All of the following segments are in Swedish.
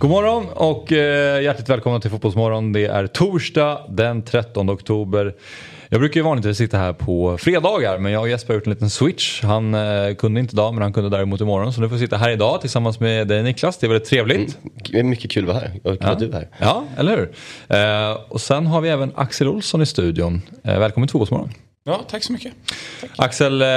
God morgon och eh, hjärtligt välkomna till Fotbollsmorgon. Det är torsdag den 13 oktober. Jag brukar ju vanligtvis sitta här på fredagar men jag och Jesper har gjort en liten switch. Han eh, kunde inte idag men han kunde däremot imorgon. Så nu får vi sitta här idag tillsammans med dig Niklas. Det är väldigt trevligt. Mm, det är mycket kul att vara här och kul ja. att du är här. Ja, eller hur. Eh, och sen har vi även Axel Olsson i studion. Eh, välkommen till Fotbollsmorgon. Ja, tack så mycket. Tack. Axel, eh,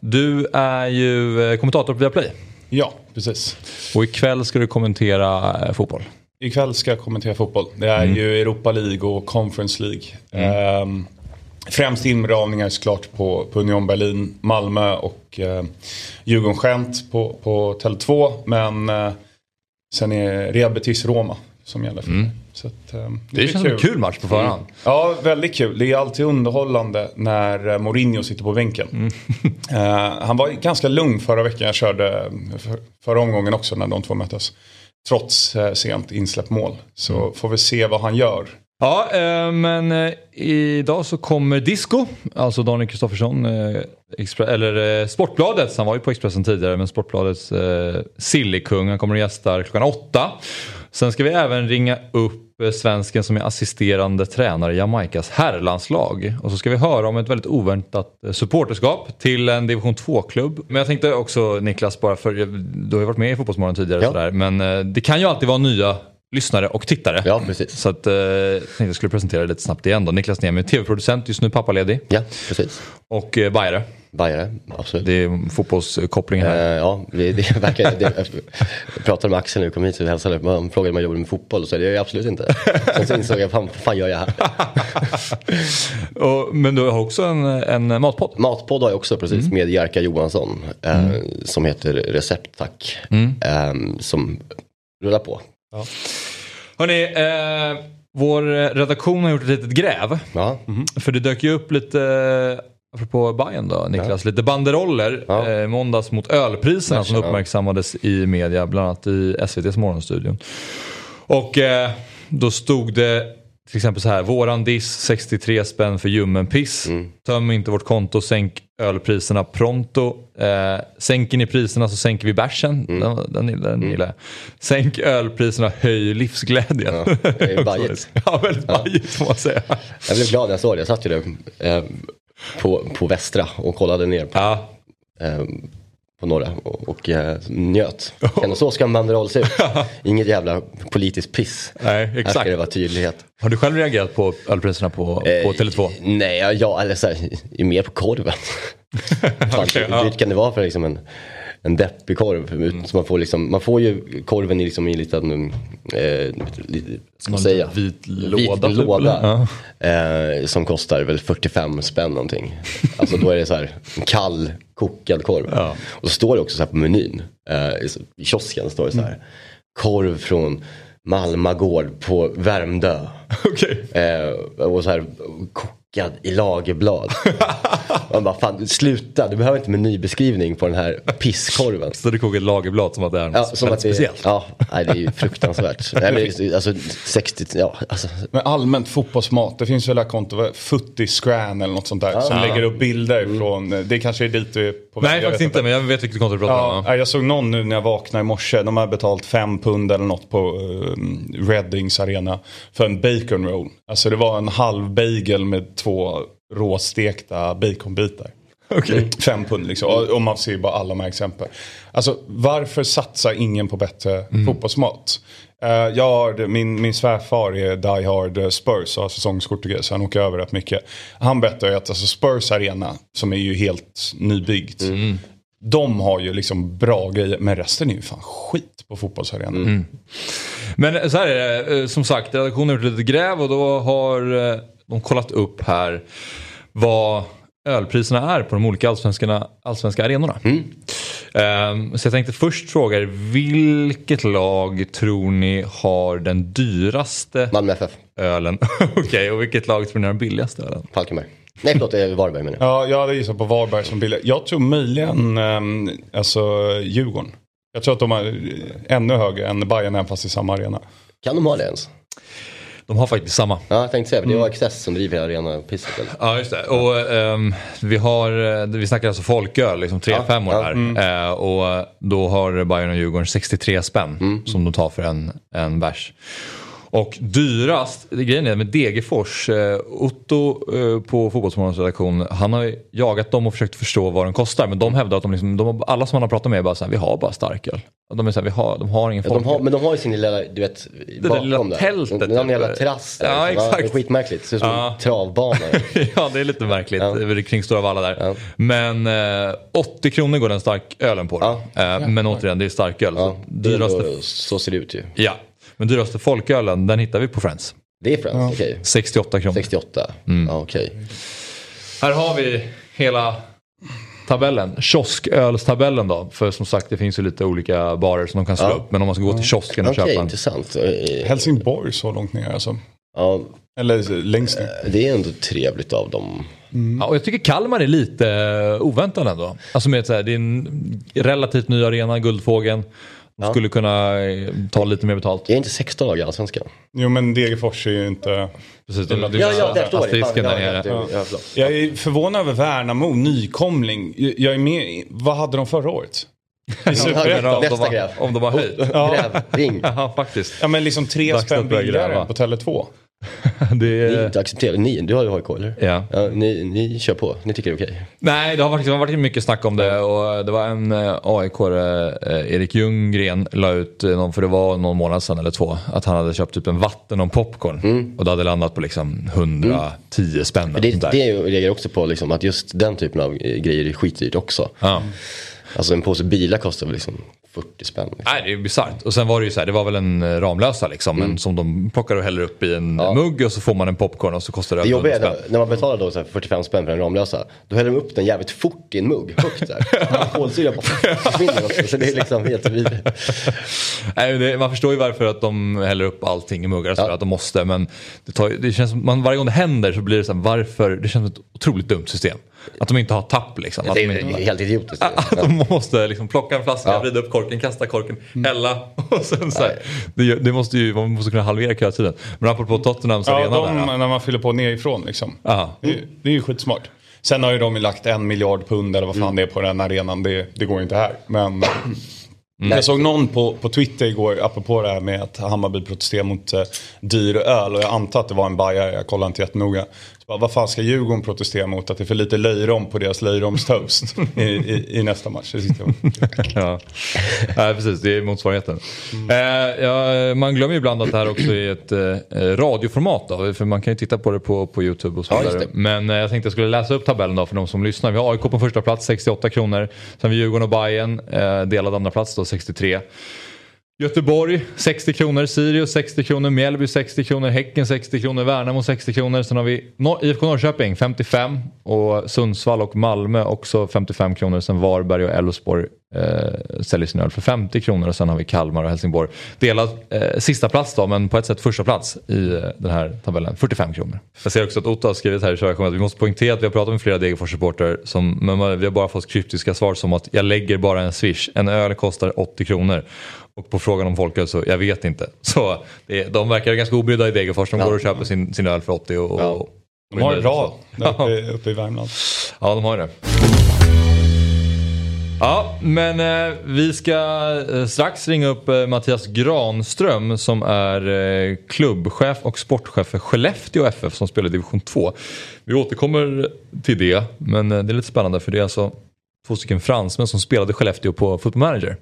du är ju eh, kommentator på Viaplay. Ja, precis. Och ikväll ska du kommentera eh, fotboll. Ikväll ska jag kommentera fotboll. Det är mm. ju Europa League och Conference League. Mm. Um, främst inramningar såklart på, på Union Berlin, Malmö och uh, Djurgården Gent på, på Tele2. Men uh, sen är Real Betis Roma som gäller för mm. Så att, um, det, det känns kul. som en kul match på förhand. Mm. Ja, väldigt kul. Det är alltid underhållande när uh, Mourinho sitter på bänken. Mm. uh, han var ganska lugn förra veckan. Jag körde för, förra omgången också när de två möttes. Trots uh, sent insläppt mål. Så mm. får vi se vad han gör. Ja, eh, men eh, idag så kommer Disco, alltså Daniel Kristoffersson, eh, eller eh, Sportbladet, han var ju på Expressen tidigare, men Sportbladets eh, Sillykung, han kommer och gästar klockan åtta. Sen ska vi även ringa upp eh, svensken som är assisterande tränare i Jamaicas herrlandslag. Och så ska vi höra om ett väldigt oväntat eh, supporterskap till en division 2-klubb. Men jag tänkte också Niklas, bara för du har ju varit med i Fotbollsmorgon tidigare, ja. sådär, men eh, det kan ju alltid vara nya lyssnare och tittare. Ja, precis. Så att, eh, jag tänkte jag skulle presentera det lite snabbt igen då. Niklas Niemi, tv-producent, just nu pappaledig. Ja, precis. Och eh, Bajare. Bajare, absolut. Det är fotbollskoppling här. Eh, ja, det, det verkar... Det, jag pratade med Axel vi kom hit och hälsade. Man frågade om jag jobbade med fotboll och så det gör jag absolut inte. Sen så insåg jag, vad fan gör jag här? och, men du har också en, en matpodd? Matpodd har jag också, precis. Mm. Med Jerka Johansson. Eh, mm. Som heter Recept Tack. Mm. Eh, som rullar på. Ja. Hörni, eh, vår redaktion har gjort ett litet gräv. Ja. Mm. För det dök ju upp lite Apropå Bayern då Niklas, ja. lite banderoller ja. eh, måndags mot ölpriserna som uppmärksammades i media, bland annat i SVTs morgonstudion. Och eh, då stod det till exempel så här, våran diss 63 spänn för ljummen piss. Mm. Töm inte vårt konto, sänk ölpriserna pronto. Eh, sänker ni priserna så sänker vi bärsen. Mm. Den, den, den mm. gillar jag. Sänk ölpriserna, höj livsglädjen. Ja, det är bajigt. ja, väldigt ja. bajigt får man säga. Jag blev glad när jag såg det, jag satt ju där eh, på, på Västra och kollade ner på, ja. eh, på norra och, och eh, njöt. Kände så ska en banderoll se ut. Inget jävla politiskt piss. Nej, exakt. Här ska det vara tydlighet. Har du själv reagerat på ölpriserna på, på eh, Tele2? Nej, ja, eller så här, mer på korven. okay, hur dyrt kan det vara för liksom en en deppig korv. Mm. Så man, får liksom, man får ju korven i, liksom, i en liten, eh, ska man säga? Vit låda. Vit låda ja. eh, som kostar väl 45 spänn någonting. Alltså då är det så här kall kokad korv. Ja. Och så står det också så här på menyn. Eh, I kiosken står det så här. Mm. Korv från Malma gård på Värmdö. Okay. Eh, och så här packad i lagerblad. Man bara, fan sluta, du behöver inte menybeskrivning på den här pisskorven. Så du kokar ett lagerblad som att det är något ja, som att det, speciellt? Ja, nej, det är ju fruktansvärt. nej, men, alltså, 60, ja, alltså. Men allmänt fotbollsmat, det finns väl ett konto, Footy Scran eller något sånt där. Ja. Som lägger upp bilder mm. från, det kanske är dit du är på väg. Nej, faktiskt inte, men jag vet vilket konto du pratar ja, om. Ja. Jag såg någon nu när jag vaknade i morse, de har betalt fem pund eller något på uh, Reddings arena för en bacon roll. Alltså det var en halv bagel med två råstekta baconbitar. Okay. Mm, fem pund liksom. Om man ser bara alla de här exempel. Alltså varför satsar ingen på bättre mm. fotbollsmat? Uh, jag har, min, min svärfar är Die Hard Spurs och har säsongskort och grejer, så han åker över rätt mycket. Han berättar ju att alltså Spurs arena, som är ju helt nybyggt. Mm. De har ju liksom bra grejer, men resten är ju fan skit på fotbollsarenan. Mm. Men så här är det, eh, som sagt, redaktionen har gjort lite gräv och då har eh, de kollat upp här vad ölpriserna är på de olika allsvenska, allsvenska arenorna. Mm. Um, så jag tänkte först fråga er, vilket lag tror ni har den dyraste Malmö FF. ölen? Okej, okay, och vilket lag tror ni har den billigaste ölen? Falkenberg. Nej förlåt, det är Varberg menar jag. Ja, jag hade gissat på Varberg som billig. Jag tror möjligen um, alltså, Djurgården. Jag tror att de har ännu högre än Bayern även fast i samma arena. Kan de ha det ens? De har faktiskt samma. Ja, jag tänkte säga det. Det var Access som driver arena pisset. Ja, just det. Och um, vi har, eh, vi snackar alltså folköl, liksom 3 5 ja, här. Mm. Uh, och då har Bayern och Djurgården 63 spänn mm. som de tar för en, en bärs. Och dyrast, grejen är med Degerfors, eh, Otto eh, på Fotbollsmorgonens redaktion, han har jagat dem och försökt förstå vad den kostar. Men de hävdar att de, liksom, de alla som han har pratat med är bara såhär, vi har bara starköl. De är vi har, de har ingen ja, de har, Men de har ju sin lilla, du vet, det bakom lilla där. tältet. Den, den jävla terrass där. Ja, exakt. Det är skitmärkligt, det ser ut som ja. en travbana. ja, det är lite märkligt ja. kring Stora Valla där. Ja. Men eh, 80 kronor går den starkölen på. Ja. Eh, men återigen, det är starköl. Ja. Så, dyraste... så ser det ut ju. Ja, men dyraste folkölen, den hittar vi på Friends. Det är Friends, ja. okej. Okay. 68 kronor. 68, mm. okej. Okay. Här har vi hela tabellen. Kioskölstabellen då. För som sagt det finns ju lite olika barer som de kan slå ja. upp. Men om man ska gå till kiosken och okay, köpa en. intressant. Helsingborg så långt ner alltså. Ja. Eller längst ner. Det är ändå trevligt av dem. Mm. Ja, och jag tycker Kalmar är lite oväntad ändå. Alltså med så här, det är en relativt ny arena, Guldfågeln. Ja. Skulle kunna eh, ta lite mer betalt. Jag är inte 16 år i Allsvenskan. Jo men Degerfors är ju inte... Precis, de, ja, ja, där står det. Ja, ja, ja, Jag är förvånad över Värnamo, nykomling. Jag är med, vad hade de förra året? I Superettan. Nästa gräv. Om de har höjt. Ja. Gräv, ring. ja, faktiskt. Ja men liksom tre spänn billigare på Tele2. det är... Ni inte accepterar, ni, du har ju AIK eller? Ja. ja ni, ni kör på, ni tycker det är okej? Okay. Nej, det har, varit, det har varit mycket snack om det och det var en eh, aik eh, Erik Ljunggren, la ut eh, någon, för det var någon månad sedan eller två, att han hade köpt typ en vatten och popcorn. Mm. Och det hade landat på liksom 110 mm. spänn. Det, det reagerar också på liksom, att just den typen av grejer är skitdyrt också. Ja. Alltså en påse bilar kostar väl liksom 40 spänn. Liksom. Nej, det är bisarrt. Och sen var det ju så här, det var väl en eh, Ramlösa liksom, mm. men som de plockar och häller upp i en ja. mugg och så får man en popcorn och så kostar det Det jobbiga är när man betalar då så 45 spänn för en Ramlösa, då häller de upp den jävligt fort i en mugg, högt där. Kolsyra försvinner också, så det är liksom helt vidrigt. Nej, man förstår ju varför att de häller upp allting i muggar, ja. att de måste, men det, tar, det känns som, man, varje gång det händer så blir det så här, varför, det känns som ett otroligt dumt system. Att de inte har tapp liksom. det är de inte, helt idiotiskt. Att de måste liksom plocka en flaska, ja. vrida upp korken, kasta korken, mm. hälla. Och sen så här, det, det, måste ju, man måste kunna halvera kötiden. Men apropå Tottenhams ja, arena de, där. Ja. när man fyller på nerifrån liksom. Det, det är ju skitsmart. Sen har ju de lagt en miljard pund eller vad fan mm. det är på den arenan. Det, det går inte här. Men Mm. Jag såg någon på, på Twitter igår, apropå det här med att Hammarby protesterar mot eh, dyr öl. Och jag antar att det var en bajare, jag kollade inte jättenoga. Så vad fan ska Djurgården protestera mot? Att det är för lite löjrom på deras löjromstoast i, i, i, nästa match. Det ja. ja, precis. Det är motsvarigheten. Mm. Eh, ja, man glömmer ju ibland att det här också är ett eh, radioformat. Då, för man kan ju titta på det på, på YouTube och så vidare. Ja, Men eh, jag tänkte jag skulle läsa upp tabellen då för de som lyssnar. Vi har AIK på första plats, 68 kronor. Sen har vi Djurgården och Bayern eh, delad andra plats då, 63. Göteborg 60 kronor, Sirius 60 kronor, Mjällby 60 kronor, Häcken 60 kronor, Värnamo 60 kronor. Sen har vi IFK Norrköping 55 och Sundsvall och Malmö också 55 kronor. Sen Varberg och Elfsborg eh, säljer sin öl för 50 kronor och sen har vi Kalmar och Helsingborg. Delad eh, sista plats då men på ett sätt första plats i eh, den här tabellen, 45 kronor. Jag ser också att Otto har skrivit här i körversionen att vi måste poängtera att vi har pratat med flera Degerfors-supportrar men vi har bara fått kryptiska svar som att jag lägger bara en swish, en öl kostar 80 kronor. Och på frågan om folköl så, jag vet inte. Så det, de verkar ganska obrydda i Degerfors. De ja. går och köper sin, sin öl för 80 och, ja. och De har det bra uppe, uppe i Värmland. Ja, de har det. Ja, men eh, vi ska eh, strax ringa upp eh, Mattias Granström som är eh, klubbchef och sportchef för Skellefteå FF som spelar i division 2. Vi återkommer till det, men eh, det är lite spännande för det är alltså två stycken fransmän som spelade Skellefteå på Football Manager.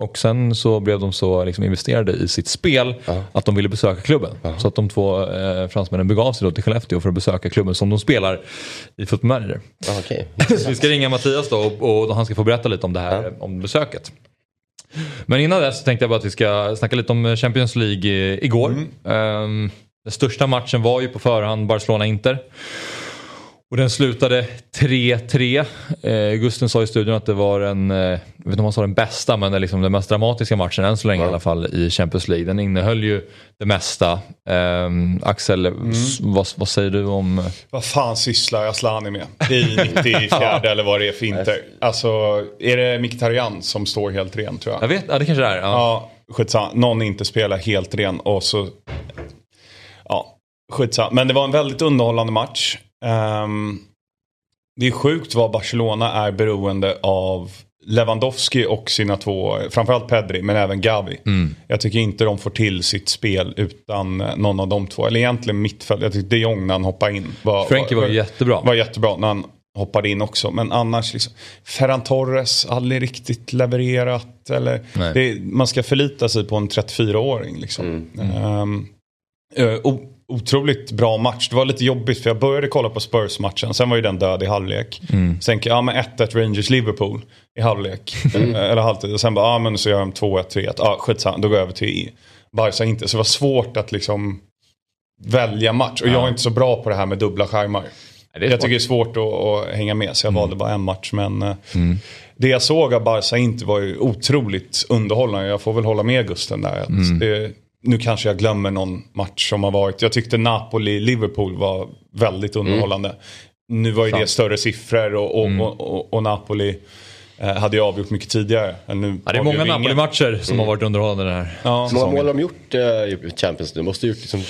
Och sen så blev de så liksom investerade i sitt spel ja. att de ville besöka klubben. Ja. Så att de två eh, fransmännen begav sig då till Skellefteå för att besöka klubben som de spelar i Football Manager. Ja, okay. vi ska ringa Mattias då och, och, han ska få berätta lite om det här, om besöket. Men innan dess tänkte jag bara att vi ska snacka lite om Champions League igår. Mm. Um, den största matchen var ju på förhand Barcelona-Inter. Och den slutade 3-3. Eh, Gusten sa i studion att det var den, eh, jag vet inte om han sa den bästa, men liksom den mest dramatiska matchen än så länge ja. i alla fall i Champions League. Den innehöll ju det mesta. Eh, Axel, mm. vad, vad, säger du om... Vad fan sysslar Asllani med i 94 eller vad det är för Inter? Alltså, är det Mkhitaryan som står helt ren tror jag? Jag vet, ja det kanske det är. Ja, ja skitsamma. Någon inte spelar helt ren och så... Ja, skitsamma. Men det var en väldigt underhållande match. Um, det är sjukt vad Barcelona är beroende av Lewandowski och sina två, framförallt Pedri men även Gavi. Mm. Jag tycker inte de får till sitt spel utan någon av de två. Eller egentligen mittfält. Jag tycker de Jong när han hoppade in var, Frankie var, var, jättebra. Var jättebra när han hoppade in också. Men annars, liksom, Ferran Torres, aldrig riktigt levererat. Eller, det, man ska förlita sig på en 34-åring. Liksom. Mm. Um, uh, otroligt bra match. Det var lite jobbigt för jag började kolla på Spurs-matchen. Sen var ju den död i halvlek. Mm. Sen ja men 1-1 Rangers-Liverpool i halvlek. Mm. Eller halvtid. Och sen bara, ja men så gör de 2-1, 3-1. Ja skitsamma, då går jag över till Barca inte. Så det var svårt att liksom välja match. Och ja. jag är inte så bra på det här med dubbla skärmar. Jag tycker det är svårt att, att hänga med så jag mm. valde bara en match. Men eh, mm. det jag såg av Barca inte var ju otroligt underhållande. Jag får väl hålla med Gusten där. Att mm. det, nu kanske jag glömmer någon match som har varit. Jag tyckte Napoli-Liverpool var väldigt mm. underhållande. Mm. Nu var ju Sant. det större siffror och, och, mm. och, och Napoli eh, hade ju avgjort mycket tidigare. Nu ja, det är många Napoli-matcher som mm. har varit underhållande den här ja. Hur många mål har de gjort uh, i Champions nu? Måste gjort liksom...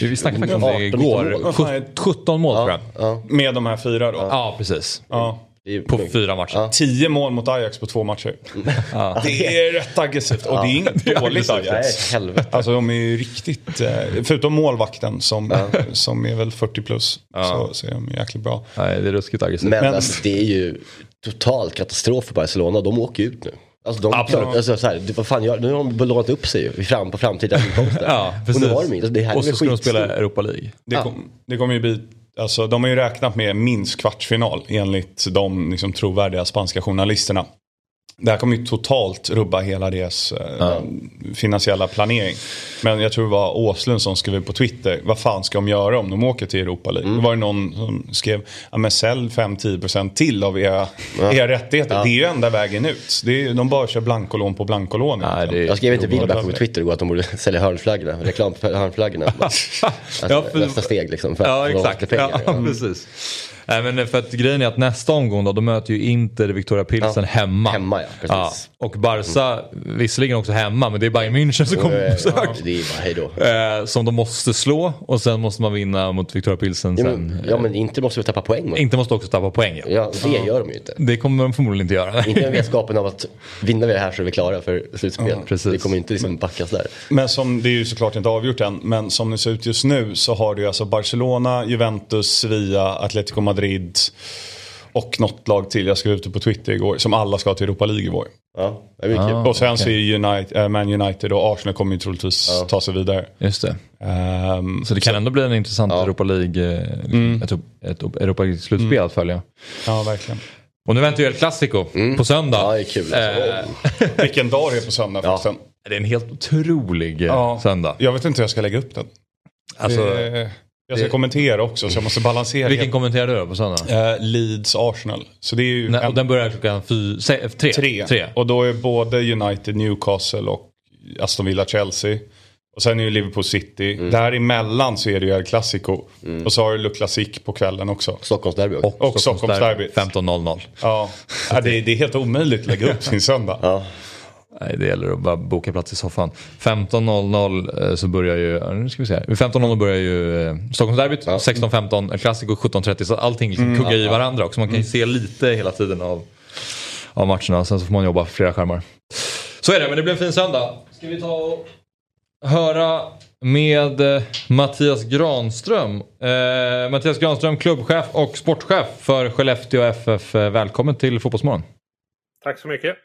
Vi snackade faktiskt om det igår. 17 mål tror jag. Ja. Med de här fyra då? Ja, precis. Ja. På fyra matcher. Ja. Tio mål mot Ajax på två matcher. Ja. Det är rätt aggressivt och det är inget dåligt Ajax. Nej, alltså de är ju riktigt, eh, förutom målvakten som, ja. som är väl 40 plus. Så, så är de jäkligt bra. Nej, det är ruskigt aggressivt. Men, Men alltså, det är ju total katastrof för Barcelona. De åker ut nu. Alltså de Absolut. alltså, så här, vad fan gör, nu har de lånat upp sig fram på framtida inkomster. ja, precis. Och nu har de alltså, det här Och så ska de spela Europa League. Det, kom, det kommer ju bli Alltså, de har ju räknat med minst kvartsfinal enligt de liksom, trovärdiga spanska journalisterna. Det här kommer ju totalt rubba hela deras eh, finansiella planering. Men jag tror det var Åslund som skrev på Twitter. Vad fan ska de göra om de åker till Europa League? Mm. Då var det någon som skrev. Ja men sälj 5-10% till av era, ja. era rättigheter. Ja. Det är ju enda vägen ut. Det är, de bara kör blankolån på blankolån. Ja, det, jag skrev inte Wilbach på Twitter igår att de borde sälja hörnflaggorna. Reklam för hörnflaggorna. alltså, ja, för, nästa steg liksom. För ja exakt. Ja, precis. Nej, men för att grejen är att nästa omgång då, då möter ju Inter Victoria Pilsen ja. hemma. Hemma ja, precis. Ja. Och Barca, mm. visserligen också hemma, men det är Bayern München som kommer på besök. Ja, det är bara hejdå. Eh, som de måste slå och sen måste man vinna mot Victoria Pilsen ja, men, sen. Ja men Inter måste väl tappa poäng? Mot. Inter måste också tappa poäng ja. Ja, det gör de ju inte. Det kommer de förmodligen inte göra. inte med vetskapen av att vinner vi det här så är vi klara för slutspel. Ja, precis. Det kommer inte liksom backas där. Men som, det är ju såklart inte avgjort än, men som det ser ut just nu så har du alltså Barcelona, Juventus, Sevilla, Atletico Madrid. Och något lag till, jag skrev ut det på Twitter igår, som alla ska till Europa League i vår. Ja, det är ah, och sen okay. så är United, äh, Man United och Arsenal kommer ju troligtvis ja. ta sig vidare. Just det. Um, så det kan så, ändå bli en intressant ja. Europa League, eh, mm. ett, ett Europa League-slutspel mm. att följa. Ja, verkligen. Och nu väntar ju El Clasico mm. på söndag. Ja, det är kul. Alltså. Eh, Vilken dag det är på söndag ja. Det är en helt otrolig eh, ja. söndag. Jag vet inte hur jag ska lägga upp den. Alltså, det... Jag ska det... kommentera också så jag måste balansera. Vilken kommenterar du då på söndag? Uh, Leeds Arsenal. Så det är ju Nej, en... Och den börjar klockan fy... Se, tre. tre. tre. Och då är både United, Newcastle och Aston Villa, Chelsea. Och sen är ju Liverpool City. Mm. Däremellan så är det ju El Clasico. Mm. Och så har du Le Classique på kvällen också. Stockholmsderby också. Och, och Stockholmsderby. 15.00. Ja, ja det, det, är helt omöjligt att lägga upp sin söndag. ja. Nej, det gäller att bara boka plats i soffan. 15.00 eh, så börjar ju, nu ska vi se 15.00 börjar ju eh, Stockholmsderbyt, ja. 16.15 Classico, 17.30 så allting liksom mm, kuggar i varandra också. Man kan ju mm. se lite hela tiden av, av matcherna. Sen så får man jobba för flera skärmar. Så är det, men det blir en fin söndag. Ska vi ta och höra med eh, Mattias Granström. Eh, Mattias Granström, klubbchef och sportchef för Skellefteå FF. Välkommen till Fotbollsmorgon. Tack så mycket.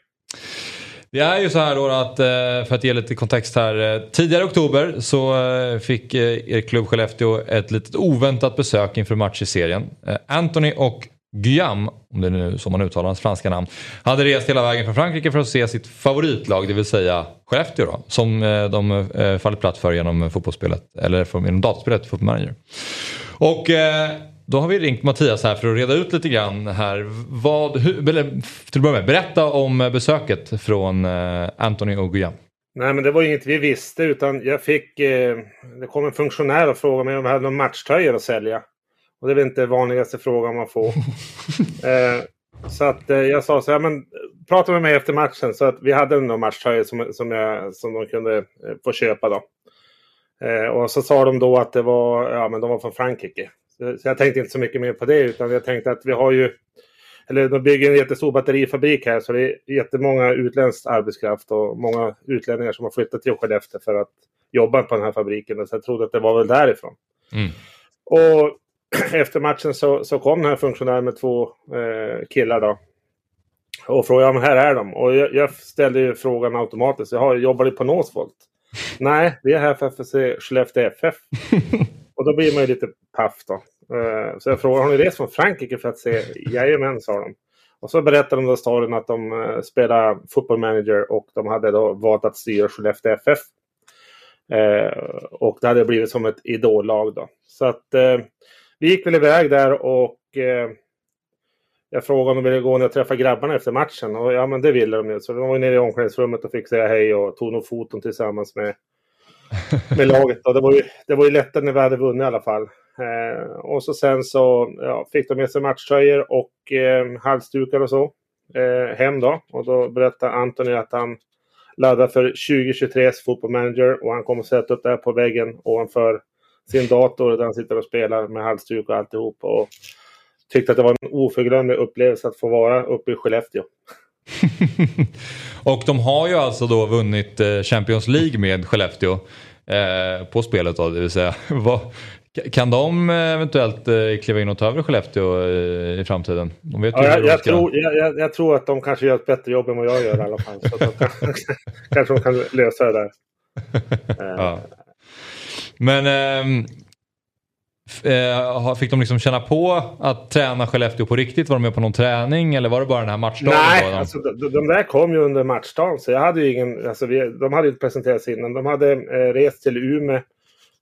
Det är ju så här då att, eh, för att ge lite kontext här. Eh, tidigare i oktober så eh, fick er klubb Skellefteå ett litet oväntat besök inför match i serien. Anthony och Guillaume, om det är nu så man uttalar hans franska namn, hade rest hela vägen från Frankrike för att se sitt favoritlag, det vill säga Skellefteå då, som de fallit platt för genom fotbollsspelet, eller genom dataspelet Football Manager. Och då har vi ringt Mattias här för att reda ut lite grann här. Vad, hur, eller, till med, berätta om besöket från eh, Anthony Oguya. Nej, men det var inget vi visste utan jag fick... Eh, det kom en funktionär och frågade mig om jag hade någon matchtröjor att sälja. Och det är väl inte vanligaste frågan man får. eh, så att eh, jag sa så här, men prata med mig efter matchen. Så att vi hade några matchtröjor som, som, jag, som de kunde eh, få köpa då. Eh, och så sa de då att det var, ja men de var från Frankrike. Så, så jag tänkte inte så mycket mer på det utan jag tänkte att vi har ju eller de bygger en jättestor batterifabrik här så det är jättemånga utländsk arbetskraft och många utlänningar som har flyttat till Skellefteå för att jobba på den här fabriken. Så jag trodde att det var väl därifrån. Mm. Och efter matchen så, så kom den här funktionären med två eh, killar då. Och frågade, men här är de. Och jag, jag ställde ju frågan automatiskt. Jag jobbar du på Northvolt? Nej, vi är här för att se Skellefteå FF. och då blir man ju lite paff då. Eh, så jag frågade, har ni rest från Frankrike för att se? Jajamän, sa de. Och så berättade de då storyn att de eh, spelade football fotbollmanager och de hade då valt att styra Skellefteå FF. Eh, och det hade blivit som ett idollag då. Så att vi gick väl iväg där och jag frågade om de ville gå ner och träffa grabbarna efter matchen. Och ja, men det ville de ju. Så de var nere i omklädningsrummet och fick säga hej och tog nog foton tillsammans med, med laget. Och det var ju, det var ju lättare när vi hade vunnit i alla fall. Eh, och så sen så ja, fick de med sig matchtröjor och eh, halsdukar och så eh, hem då. Och då berättade Anthony att han laddar för 2023s fotbollmanager och han kommer sätta upp det här på väggen ovanför sin dator där han sitter och spelar med halsduk och alltihop. Och tyckte att det var en oförglömlig upplevelse att få vara uppe i Skellefteå. och de har ju alltså då vunnit eh, Champions League med Skellefteå eh, på spelet då, det vill säga. Kan de eh, eventuellt eh, kliva in och ta över Skellefteå eh, i framtiden? De vet ja, jag, jag, tror, jag, jag, tror att de kanske gör ett bättre jobb än vad jag gör i alla fall. Så de kan, kanske de kan lösa det där. ja. Men äh, fick de liksom känna på att träna Skellefteå på riktigt? Var de med på någon träning eller var det bara den här matchdagen? Nej, alltså, de, de där kom ju under matchdagen. Så jag hade ju ingen, alltså, vi, de hade inte presenterats innan. De hade eh, rest till Umeå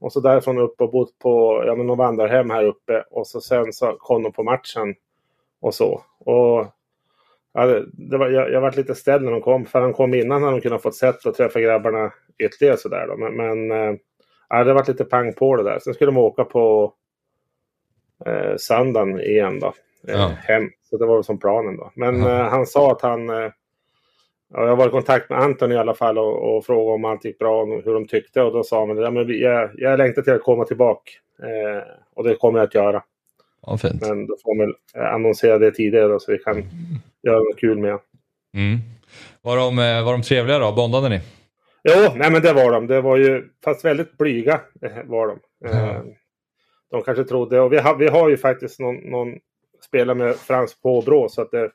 och så därifrån upp och bott på ja, men de vandrarhem här uppe. Och så sen så kom de på matchen. Och så. Och ja, det var, jag, jag var lite ställd när de kom. För han kom innan hade de kunnat fått sett och träffa grabbarna ytterligare sådär då. Men, men eh, ja, det var lite pang på det där. Sen skulle de åka på eh, söndagen igen då. Eh, ja. Hem. Så det var som planen då. Men eh, han sa att han eh, Ja, jag var i kontakt med Anton i alla fall och, och frågade om allt gick bra och hur de tyckte. Och då sa han ja, jag, jag längtar till att komma tillbaka. Eh, och det kommer jag att göra. Ja. Men då får man annonsera det tidigare då, så vi kan mm. göra något kul med. Mm. Var, de, eh, var de trevliga då? Bondade ni? Jo, nej men det var de. Det var ju, fast väldigt blyga eh, var de. Mm. de kanske trodde, och vi har, vi har ju faktiskt någon, någon spelare med fransk påbrå så att det,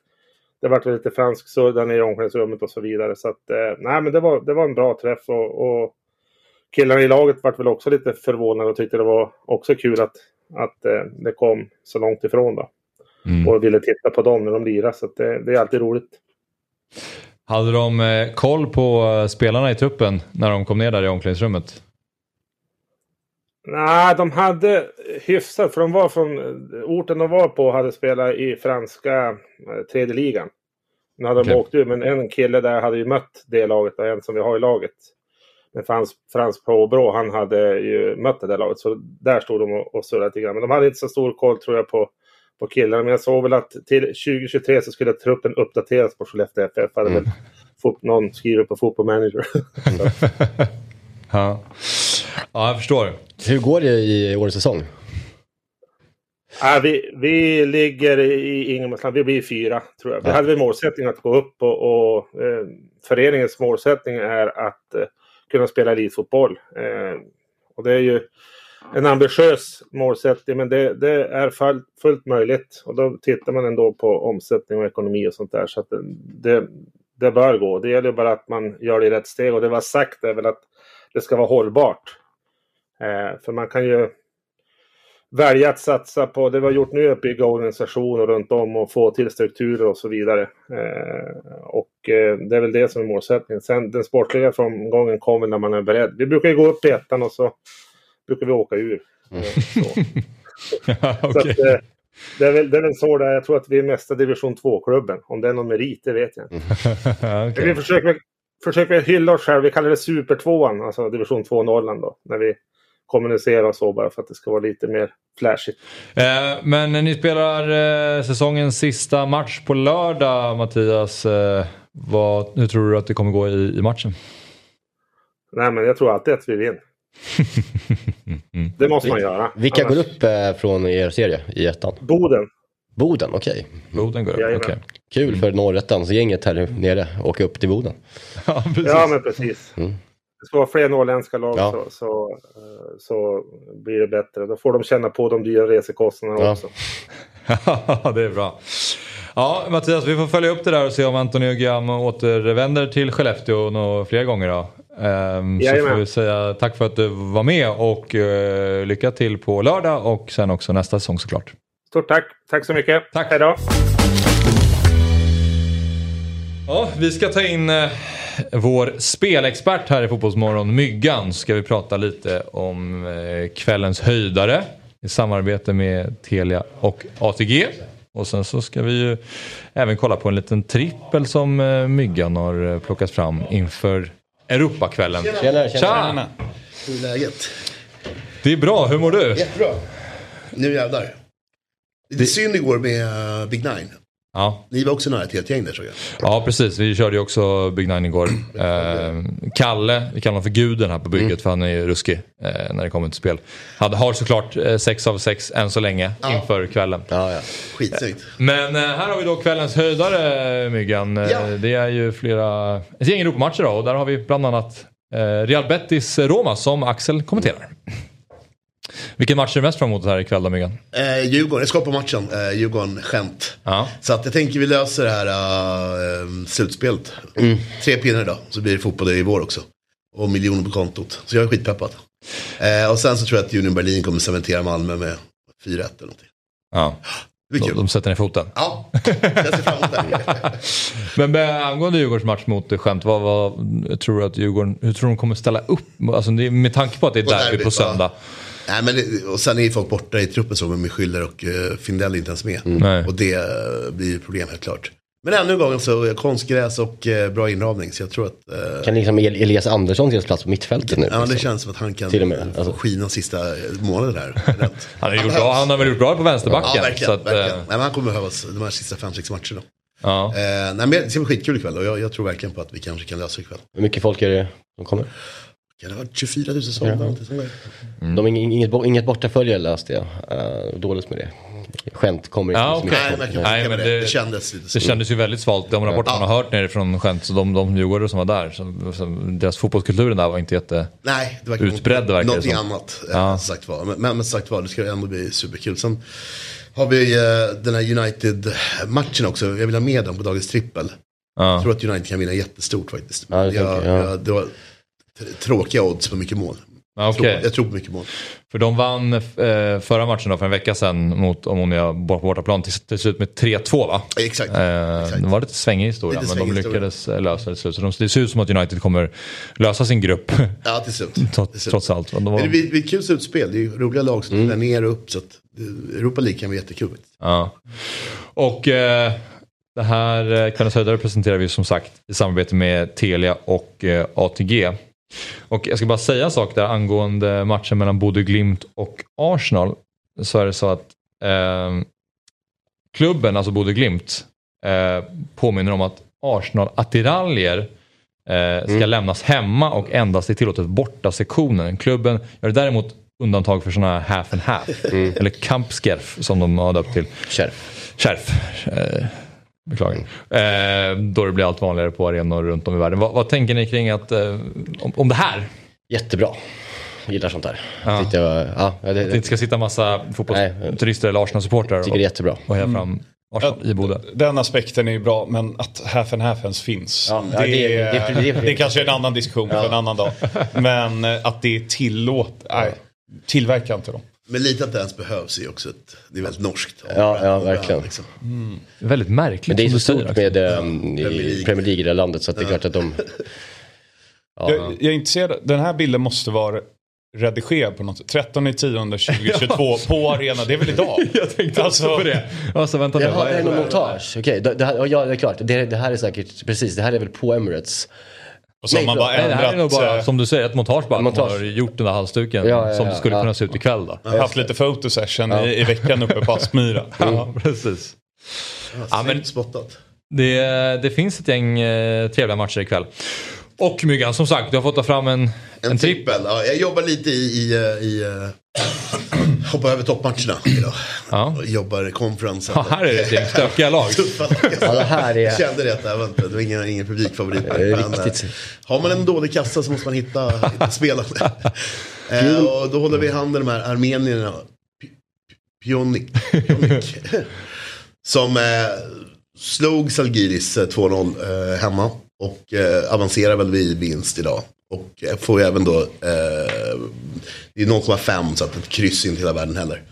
det vart lite fransk surr nere i omklädningsrummet och så vidare. Så att, eh, nej, men det var, det var en bra träff och, och killarna i laget vart väl också lite förvånade och tyckte det var också kul att, att eh, det kom så långt ifrån då. Mm. Och ville titta på dem när de lirade, så det, det, är alltid roligt. Hade de eh, koll på eh, spelarna i truppen när de kom ner där i omklädningsrummet? Nej, de hade hyfsat. För de var från orten de var på hade spelat i franska eh, tredje ligan. Nu hade okay. de åkt ur, men en kille där hade ju mött det laget och en som vi har i laget. Men Frans, Frans Påbrå, han hade ju mött det där laget. Så där stod de och, och surrade lite grann. Men de hade inte så stor koll tror jag på, på killarna. Men jag såg väl att till 2023 så skulle truppen uppdateras på Skellefteå FF. Hade mm. väl någon skrivit på Fotboll Manager. ja. Ja, jag förstår. Hur går det i årets säsong? Ja, vi, vi ligger i ingenmansland. Vi blir fyra, tror jag. Vi ja. hade målsättning att gå upp och, och eh, föreningens målsättning är att eh, kunna spela elitfotboll. Eh, och det är ju en ambitiös målsättning, men det, det är fullt, fullt möjligt. Och då tittar man ändå på omsättning och ekonomi och sånt där. Så att det, det bör gå. Det gäller bara att man gör det i rätt steg. Och det var sagt är väl att det ska vara hållbart. Eh, för man kan ju välja att satsa på, det vi har gjort nu är att bygga organisationer runt om och få till strukturer och så vidare. Eh, och eh, det är väl det som är målsättningen. Sen den sportliga framgången kommer när man är beredd. Vi brukar ju gå upp i ettan och så brukar vi åka ur. Mm. okay. att, eh, det, är väl, det är väl så det är. Jag tror att vi är mesta division 2-klubben. Om det är någon merit, det vet jag inte. okay. Vi försöker, försöker hylla oss själva. Vi kallar det Super 2 alltså division 2 Norrland då. När vi kommunicera så bara för att det ska vara lite mer flashigt. Eh, men ni spelar eh, säsongens sista match på lördag Mattias. Eh, vad, hur tror du att det kommer gå i, i matchen? Nej men jag tror alltid att vi vinner. det måste man göra. Vilka Annars... går upp från er serie i ettan? Boden. Boden, okej. Okay. Boden går upp, okay. Kul för norrettans-gänget här nere, åka upp till Boden. ja, ja, men precis. Mm vara fler norrländska lag ja. så, så, eh, så, blir det bättre. Då får de känna på de dyra resekostnaderna ja. också. Ja, det är bra. Ja, Mattias, vi får följa upp det där och se om Antonio Guillaume återvänder till Skellefteå några fler gånger då. Um, så får vi säga tack för att du var med och uh, lycka till på lördag och sen också nästa säsong såklart. Stort tack. Tack så mycket. Tack. Hej då. Ja, vi ska ta in uh, vår spelexpert här i Fotbollsmorgon, Myggan, ska vi prata lite om uh, kvällens höjdare i samarbete med Telia och ATG. Och sen så ska vi ju även kolla på en liten trippel som uh, Myggan har plockat fram inför Europakvällen. Tjena, tjena. tjena. Hur är läget? Det är bra, hur mår du? Jättebra. Nu jävlar. Lite det... synd igår med Big Nine. Ja. Ni var också nära ett helt gäng där tror jag. Ja precis, vi körde ju också Big Nine igår. Eh, Kalle, vi kallar honom för guden här på bygget mm. för han är ju ruskig eh, när det kommer till spel. Han har såklart eh, 6 av 6 än så länge ja. inför kvällen. Ja, ja. Skitsnyggt. Men eh, här har vi då kvällens höjdare Myggan. Eh, ja. Det är ju flera, ett gäng Europamatcher då och där har vi bland annat eh, Real Betis-Roma som Axel kommenterar. Vilken match är du mest fram emot här ikväll då Myggan? Eh, Djurgården, jag ska på matchen. Eh, Djurgården, skämt. Ja. Så att jag tänker vi löser det här uh, slutspelet. Mm. Tre pinnar idag, så blir det fotboll i vår också. Och miljoner på kontot. Så jag är skitpeppad. Eh, och sen så tror jag att Union Berlin kommer cementera Malmö med 4-1 eller någonting. Ja. De, de sätter ner foten. Ja, jag ser fram emot det. Men angående Djurgårdens match mot skämt, vad, vad, tror du att Djurgården, hur tror du de kommer ställa upp? Alltså, med tanke på att det är derby på söndag. Ja. Nej, men det, och sen är ju folk borta i truppen så med Schüller och uh, Findell inte ens med. Mm. Och det uh, blir problem helt klart. Men ännu en gång så konstgräs och uh, bra inramning så jag tror att... Uh, kan liksom Elias Andersson ges plats på mittfältet nu? Ja, liksom? det känns som att han kan Till och med, alltså. skina sista månaden där. han, har gjort bra, han har väl gjort bra på vänsterbacken. Ja, verkligen. Så att, verkligen. Nej, men han kommer behövas de här sista fem sex matcherna. Ja. nej, men det ska bli skitkul ikväll och jag, jag tror verkligen på att vi kanske kan lösa ikväll. Hur mycket folk är det som kommer? Kan det ha varit 24 000 sålda? Ja. Mm. De har inget, inget bortafölje läste jag. Uh, dåligt med det. Skämt kommer inte ja, okay. Nej, men, nej, men det, det, kändes lite Det kändes ju väldigt svalt. De rapporter ja. man har hört nerifrån Skämt, så de, de djurgårdare som var där, så, så, deras fotbollskulturen där var inte jätte nej, det utbredd. Något, någonting annat, eh, ja. sagt var. Men, men, men sagt var, det ska ändå bli superkul. Sen har vi uh, den här United-matchen också. Jag vill ha med dem på dagens trippel. Ja. Jag tror att United kan vinna jättestort faktiskt. Ja, det, jag, jag, det var, tråkiga odds på mycket mål. Okay. Jag tror på mycket mål. För de vann eh, förra matchen då, för en vecka sedan mot Omonia på bortaplan till, till slut med 3-2 va? Exakt. Eh, Exakt. Det var lite svängig historia lite men de lyckades historia. lösa det till slut. Så de, det ser ut som att United kommer lösa sin grupp. Ja till slut. trots, trots allt. De var... Det blir ett kul slutspel. Det är ju roliga lag som mm. ner och upp. Så att Europa League kan bli jättekul. Ja. Och eh, det här eh, kvällens höjdare presenterar vi som sagt i samarbete med Telia och eh, ATG. Och jag ska bara säga en sak där angående matchen mellan Bodø Glimt och Arsenal. Så är det så att eh, klubben, alltså Bodø Glimt, eh, påminner om att Arsenal-attiraljer eh, ska mm. lämnas hemma och endast är tillåtet borta sektionen. Klubben gör däremot undantag för sådana här half and half. Mm. Eller kampskerf som de har döpt till. Kärf. Kärf. Beklagar. Eh, då det blir allt vanligare på arenor runt om i världen. Vad, vad tänker ni kring att, eh, om, om det här? Jättebra. Jag gillar sånt där. Ja. Jag, ja, det, att det inte ska sitta massa fotbollsturister eller Arsenal-supportrar och, det och heja fram Arsenal i Bodö. Den aspekten är ju bra, men att half and half ens finns. Ja, det, det, det, det, är kanske en annan diskussion för en annan dag. Men eh, att det är tillåt, nej, tillverka inte dem. Men lite att det ens behövs är också ett, det är väldigt norskt. Ja, ja verkligen. Liksom. Mm. Väldigt märkligt. Men det är så stort med um, ja, i Premier League i det landet så att det är klart att de... Ja. Jag, jag är intresserad, den här bilden måste vara redigerad på något 13 10 2022 på arena. Det är väl idag? Jag tänkte alltså, också på det. Alltså vänta nu. Jaha, är det någon montage? Okej, det, det, här- ja det är klart. Det, det här är säkert, precis, det här är väl på Emirates. Och så har man bara Nej, det här är nog ändrat, bara, eh, som du säger, ett montage bara. Montage. Man har gjort den där halsduken Ja, ja, som ja, skulle ja. kunna se ut ikväll då. haft lite photosession i, i veckan uppe på Aspmyra. Ja, precis. Ja, men... Spottat. Det, det finns ett gäng eh, trevliga matcher ikväll. Och Myggan, som sagt, du har fått ta fram en, en, En trippel. trippel. Ja, jag jobbar lite i... i, eh, i uh, hoppar över toppmatcherna idag. Ja. Och jobbar conference. Ja, här är det ett gäng stökiga lag. Tuffa Ja, det här Jag kände det att det var inte, det var ingen, ingen publikfavorit. Det är eh, har man en dålig kassa så måste man hitta, hitta spelare. eh, och då håller vi i handen de här armenierna. Pionik. Pionik. Som eh, slog Salgiris eh, 2-0 eh, hemma. Och eh, avancerar väl vid vinst idag. Och eh, får ju även då, eh, det är 0,5 så att ett kryss inte hela världen heller.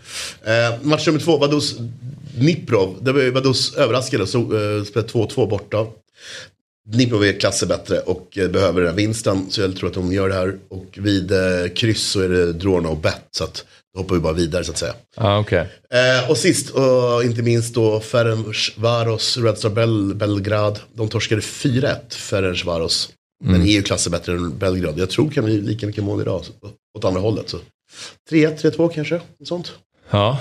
Eh, match nummer två, Vaduz Dniprov. Där var ju Vaduz överraskade och så, eh, spelade 2-2 borta. Dniprov är klasser bättre och eh, behöver den här vinsten. Så jag tror att de gör det här. Och vid eh, kryss så är det Drona och bet. Så att då hoppar vi bara vidare så att säga. Ja, okej. Eh, och sist och inte minst då Ferencvaros, Red Star Bel Belgrad. De torskade 4-1 Ferencvaros. Men är ju klasser bättre än Belgrad. Jag tror kan bli lika mycket mål idag. Så, åt andra hållet. Så. 3-1, 3-2 kanske. Sånt. Ja.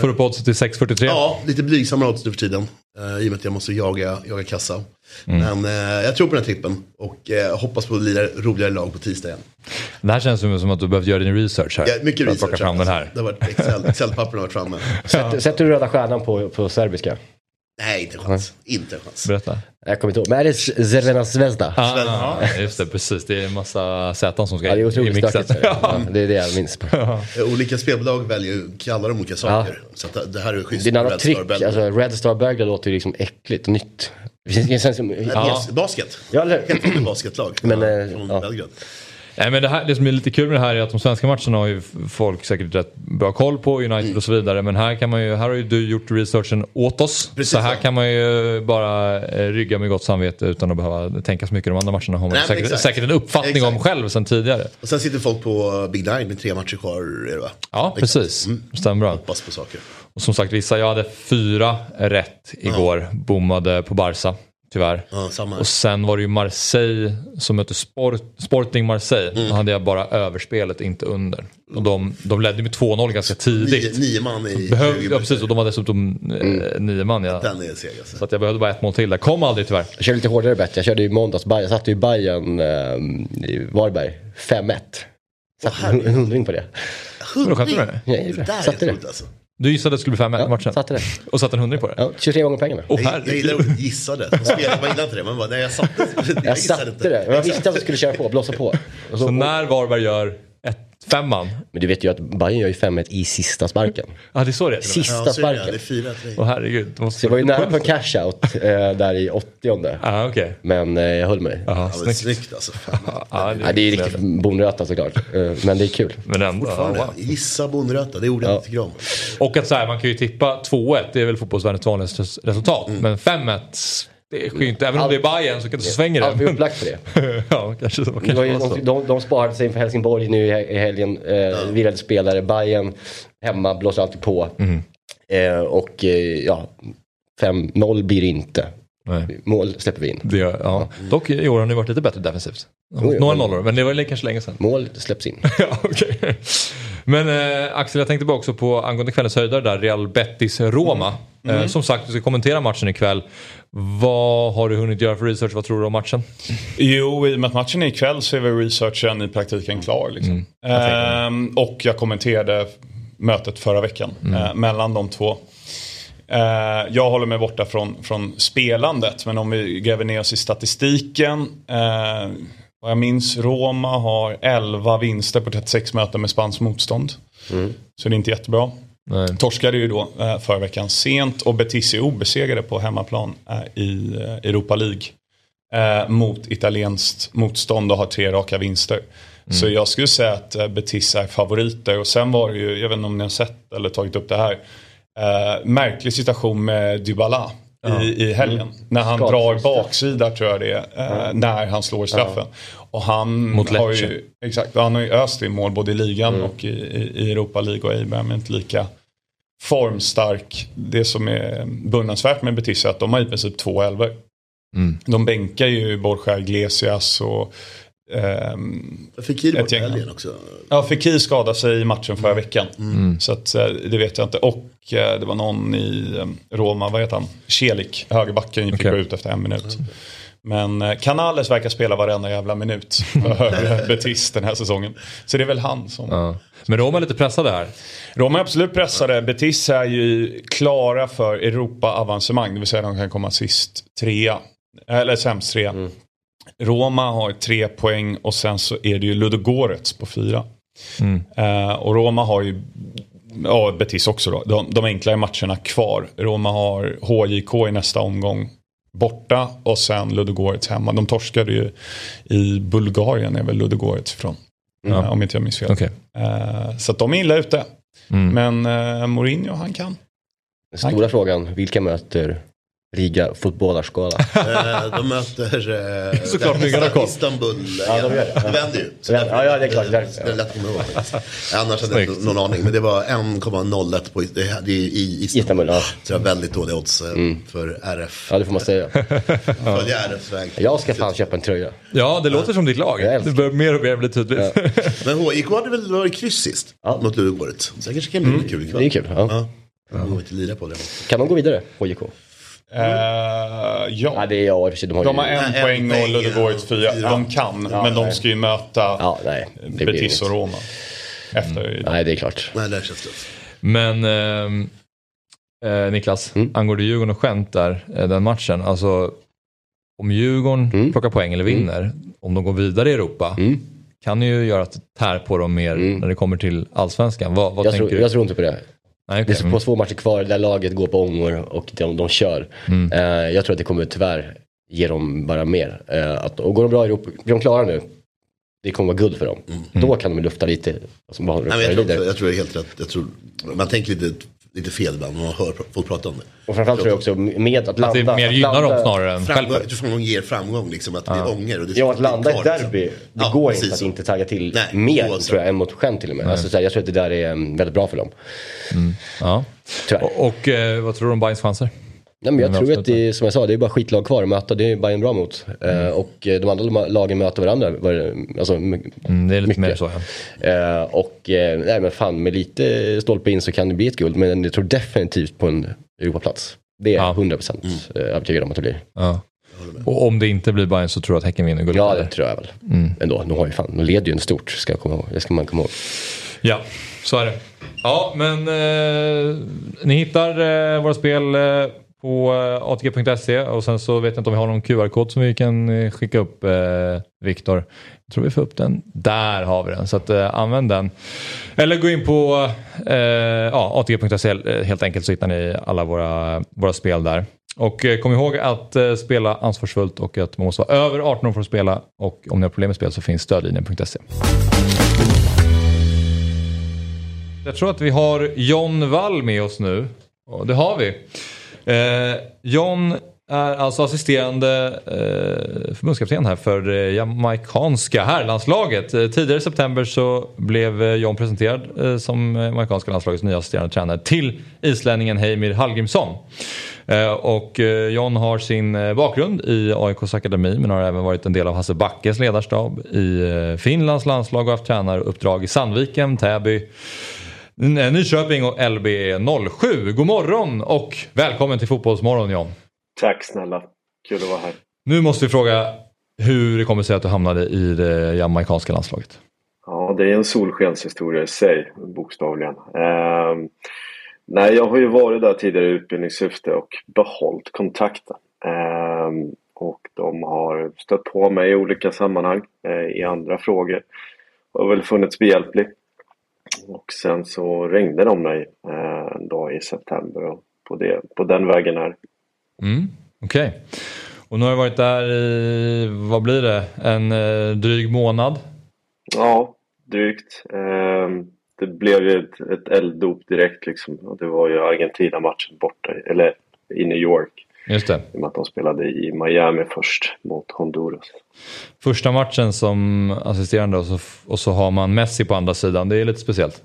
Får upp oddset till 6.43. Ja, lite blygsammare odds nu för tiden. Eh, I och med att jag måste jaga, jaga kassa. Men eh, jag tror på den här trippen. Och eh, hoppas på lira roligare lag på tisdag igen. Det här känns som att du behövt göra din research här. Ja, mycket research. fram den här. Det har varit Excel, Excel-pappren har varit framme. Sätter, sätter du röda stjärnan på, på serbiska? Nej, inte en chans. Inte en chans. Berätta. Jag kommer inte ihåg. Men är det Zervena Zvezda? Ah, just det, precis. Det är en massa Z som ska Ja, det är i mixen. stökigt. Ja, det är det jag minns. Eh, Olika spelbolag väljer ju, kallar de olika saker. Så att det- här är schysst. Det är Red tryck. Star. Alltså, Red Star Belgrad låter ju liksom äckligt och nytt. Det känns- som... Ja. Basket. Ja, eller- Helt vanligt basketlag. Men, eh, från ja. Belgrad. Nej, men det, här, det som är lite kul med det här är att de svenska matcherna har ju folk säkert rätt bra koll på, United Mm. och så vidare. Men här, kan man ju, här har ju du gjort researchen åt oss. Precis så här så. kan man ju bara eh, rygga med gott samvete utan att behöva tänka så mycket. De andra matcherna har man Nej, säkert, säkert en uppfattning om Exakt. själv sedan tidigare. Och sen sitter folk på Big Nine med tre matcher kvar. Är det va? Ja, Exakt. precis. Stämmer bra. Hoppas på saker. Och som sagt, vissa, jag hade fyra rätt igår. Bommade på Barca, tyvärr. Ja, samma. Och sen var det ju Marseille som mötte Sport, Sporting Marseille. Mm. Då hade jag bara överspelet, inte under. Och de, de ledde med 2-0 ganska Nio, tidigt. nio man i Behöv, 20 ja, precis, och de var dessutom eh, nio man. Ja. Den är seg alltså. Så att jag behövde bara ett mål till där. Kom aldrig tyvärr. Jag körde lite hårdare bett. Jag körde i måndags. Bayern- Jag satte ju Bayern eh, i Varberg. 5-1. Satte en en hundring på det. Mig? Ja, Det där är det. coolt alltså. Du gissade att det skulle bli 5-1 i Ja, matchen? satte det. Och satte en hundring på det? Ja, 23 gånger pengarna. Åh Jag, jag gillar ordet gissade. Man gillar inte det. Man bara, nej jag satte. Jag, Jag satte inte. det. Jag visste att jag skulle köra på, blåsa på. Så, Så när Varberg gör femman. Men du vet ju att Bayern gör ju 5-1 i sista sparken. Ja, det är så det är. Sista Ja, är det, det sparken. är. Åh herregud. Det måste Så jag var ju nära på en cash-out eh, där i 80 Ja, okej. Men eh, jag höll mig. Jaha, Ja, snyggt. alltså. Fan. Ja, Ja, det är ju riktigt bonröta såklart. Eh, Men det är kul. Men ändå. Fortfarande, wow. Gissa bonröta, det är ordet jag inte tycker om. Och att så här, man kan ju tippa 2-1, det är väl fotbollsvärldens vanligaste res- resultat. Mm. Men 5-1, det är inte, även om det är Bayern så, kan, så svänger Ja, vi är det. upplagt för det. ja, kanske så. Det Kanske var var de, de, de sparade sig inför Helsingborg nu i he- i helgen. Eh, Virade spelare. Bayern hemma blåser alltid på. Mm. Eh, och eh, ja, 5-0 blir det inte. Nej. Mål släpper vi in. Det, ja. Dock i år har ni varit lite bättre defensivt. Jo, jo, Några men- nollor, men det var kanske länge sedan. Mål släpps in. ja, okej. Men eh, Axel, jag tänkte bara också på angående kvällens höjdare där, Real Betis-Roma. Mm. Eh, som sagt, vi ska kommentera matchen ikväll. Vad har du hunnit göra för research? Vad tror du om matchen? Jo, i och med att matchen är ikväll så är väl researchen i praktiken klar. Liksom. Ehm, och jag kommenterade mötet förra veckan eh, mellan de två. Eh, jag håller mig borta från, från spelandet, men om vi gräver ner oss i statistiken. Vad jag minns, Roma har 11 vinster på 36 möten med spanskt motstånd. Så det är inte jättebra. Nej. Torskade ju då eh, förra veckan sent och Betis är obesegrade på hemmaplan eh, i eh, Europa League. Eh, mot italienskt motstånd och har tre raka vinster. Så jag skulle säga att eh, Betis är favoriter. Och sen var det ju, jag vet inte om ni har sett eller tagit upp det här. Eh, märklig situation med Dybala. I, i helgen. När han drar baksida tror jag det är. Eh, när han slår straffen. Och han Mot har Lecce. ju, exakt, och han har ju öst i mål både i ligan och i, i, i Europa League och Abraham är inte lika formstark. Det som är beundransvärt med Betis är att de har i princip två elver. Mm. De bänkar ju Borja Iglesias och ehm, Fekir Ett bort helgen också. Ja, Fekir skadade sig i matchen förra veckan. Mm. Så att, eh, det vet jag inte. Och eh, det var någon i eh, Roma, vad heter han? Celik, högerbacken, fick Okej. gå ut efter en minut. Men eh, Canales verkar spela varenda jävla minut för Betis den här säsongen. Så det är väl han som... Ja. Men Roma är lite pressade här. Roma är absolut pressade. Betis är ju klara för Europa-avancemang. Det vill säga de kan komma sist trea. Eller sämst trea. Roma har tre poäng och sen så är det ju Ludogorets på fyra. Mm. Eh, och Roma har ju, ja Betis också då, de, de enklare matcherna kvar. Roma har HJK i nästa omgång borta och sen Ludogorets hemma. De torskade ju i Bulgarien är väl Ludogorets ifrån. Eh, om inte jag minns fel. Okej. Eh, så att de är illa ute. Mm. Men eh, Mourinho han kan. Den stora frågan, vilka möter Riga fotbollarskola? Eh, de möter eh, Såklart koll. Istanbul. Ja, de gör det. det vänder ju. Så därför- Ja, ja, det är klart. Det är lätt att komma ihåg. Annars hade jag inte någon aning. Men det var 1,01 på det, det är i Istanbul. Istanbul, ja. Så det var väldigt dåliga odds eh, för RF. Ja, det får man säga. Följa RFs väg. Jag ska fan köpa en tröja. Ja, det låter som ditt lag. Det börjar mer och mer bli tydligt. Men HIK hade väl varit kryss sist mot Ludogorets. Så det kanske kan bli kul ikväll. Det är kul. Ja. Ja. Jag går inte lira på det. Kan de gå vidare, HJK? Eh, ja. Ja, det är jag i och för sig. De har, De har ju... en Nej, en poäng och Ludogorets fyra. fyra. De kan, men de nej. ska ju möta Ja, nej. Det Betis och. Roma. Efter Nej, det är klart. Nej, det känns tufft. Men ehm, eh, Niklas, Mm. angående Djurgården och skämt där, eh, den matchen. Alltså, om Djurgården Mm. plockar poäng eller vinner, om de går vidare i Europa, Mm. kan ju göra att det tär på dem mer Mm. när det kommer till allsvenskan. Vad, vad Jag tänker tror, du? jag tror inte på det. Nej, Det är på två matcher kvar där laget går på ångor och de, de kör. Mm. Eh, jag tror att det kommer tyvärr ge dem bara mer. Eh, att, och går de bra i Europa, blir de klara nu, det kommer vara guld för dem. Då kan de lufta lite. Alltså, de Nej, men jag, tror, jag tror det är helt rätt. Jag tror, man tänker lite, lite fel ibland när man hör folk prata om det. Och framförallt tror jag också med att landa. Att det mer gynnar dem snarare än Framgång, tror framgång ger framgång, liksom, att det är ånger. Och det Ja, att landa i ett liksom. derby, det Ja, går precis inte att så. inte tagga till Nej, mer oavsett. tror jag än mot skämt till och med. Alltså, så här, jag tror att det där är mm, väldigt bra för dem. Ja. Tyvärr. Och, och eh, vad tror du om Bayerns chanser? Nej, men jag tror att det är, som jag sa, det är bara skitlag kvar att möta. Det är Bayern bra mot. Eh, och de andra lagen möter varandra. var- Alltså, Mm, det är lite Mycket. mer så. Ja. eh, och eh, nej men fan, med lite stolpe in så kan det bli ett guld. Men jag tror definitivt på en Europaplats. Det är jag Ja. 100% Mm. eh, övertygad om att det blir. Ja. Och om det inte blir Bayern så tror jag att Häcken vinner guld. Ja, det tror jag väl. Ändå, de har ju fan, de leder ju en stort, ska, jag komma ihåg. det ska man komma ihåg. Ja, så är det. Ja, men eh, ni hittar eh, våra spel eh, på eh, atg.se och sen så vet jag inte om vi har någon QR-kod som vi kan eh, skicka upp eh, Viktor. Jag tror vi får upp den. Där har vi den, så att, eh, använd den. Eller gå in på eh, ja, atg.se eh, helt enkelt så hittar ni alla våra, våra spel där. Och eh, kom ihåg att eh, spela ansvarsfullt och att man måste vara över 18 år för att spela. Och om ni har problem med spel så finns stödlinjen.se. Jag tror att vi har John Wall med oss nu. Och det har vi. Eh, John är alltså assisterande eh, förbundskapten här för det jamaicanska herrlandslaget. Eh, tidigare i september så blev eh, John presenterad eh, som eh, jamaicanska landslagets nya assisterande tränare till islänningen Heimir Hallgrimsson. Eh, och eh, John har sin eh, bakgrund i AIKs akademi men har även varit en del av Hasse Backes ledarstab i eh, Finlands landslag och haft tränaruppdrag i Sandviken, Täby, Nyköping och LB07. God morgon och välkommen till Fotbollsmorgon John. Tack snälla. Kul att vara här. Nu måste vi fråga hur det kommer sig att du hamnade i det jamaicanska landslaget. Ja, det är en solskenshistoria i sig, bokstavligen. Ehm, nej, jag har ju varit där tidigare i utbildningssyfte och behållit kontakten. Ehm, och de har stött på mig i olika sammanhang eh, i andra frågor. Och väl funnits behjälplig. Och sen så ringde de mig eh, en dag i september och på, det, på den vägen är Mm, Okej. Och nu har du varit där i, vad blir det, en eh, dryg månad? Ja, drygt. Ehm, det blev ju ett, ett elddop direkt liksom. Det var ju Argentina-matchen borta, eller i New York. Just det. I och med att de spelade i Miami först mot Honduras. Första matchen som assisterande och så, och så har man Messi på andra sidan. Det är lite speciellt.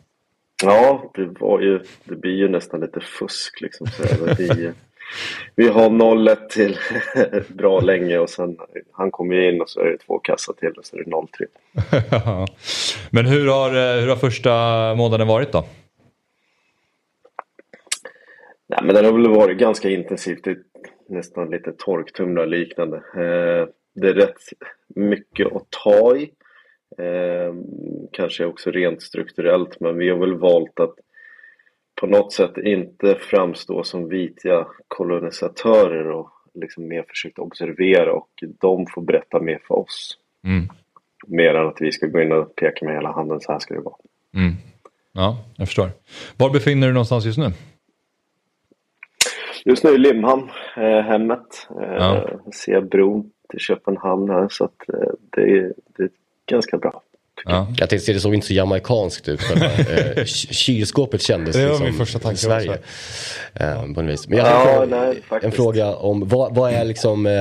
Ja, det, var ju, det blir ju nästan lite fusk liksom. Så vi, vi har 0-1 till bra länge och sen han kommer in och så är det två kassar till och så är det 0-3. Men hur har, hur har första månaden varit då? Nej, men den har väl varit ganska intensivt. Nästan lite torktumlar liknande. Eh, det är rätt mycket att ta i. Eh, kanske också rent strukturellt, men vi har väl valt att på något sätt inte framstå som vita kolonisatörer och liksom mer försökt observera och de får berätta mer för oss. Mm. Mer än att vi ska gå in och peka med hela handen, så här ska det vara. Mm. Ja, jag förstår. Var befinner du dig någonstans just nu? Just nu i Limhamn, eh, hemmet. Eh, ja. Ser bron till Köpenhamn här så att eh, det, är, det är ganska bra. Ja. Jag tänkte det såg inte så jamaikanskt ut. eh, kylskåpet kändes det liksom min första tanke Sverige. Eh, på vis. Men jag har ja, en, fråga, nej, en fråga om vad, vad är liksom eh,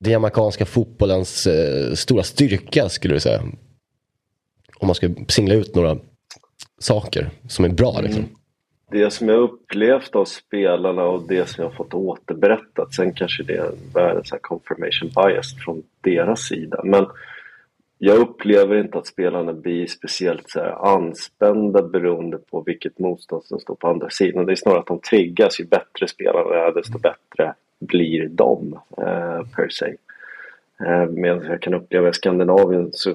den jamaicanska fotbollens eh, stora styrka skulle du säga? Om man ska singla ut några saker som är bra liksom. Mm det som jag upplevt av spelarna och det som jag fått återberättat, sen kanske det är världens confirmation bias från deras sida, men jag upplever inte att spelarna blir speciellt så här anspända beroende på vilket motstånd som står på andra sidan. Det är snarare att de triggas. Ju bättre spelarna är, desto bättre blir de eh, per se. Eh, medan jag kan uppleva i Skandinavien, så,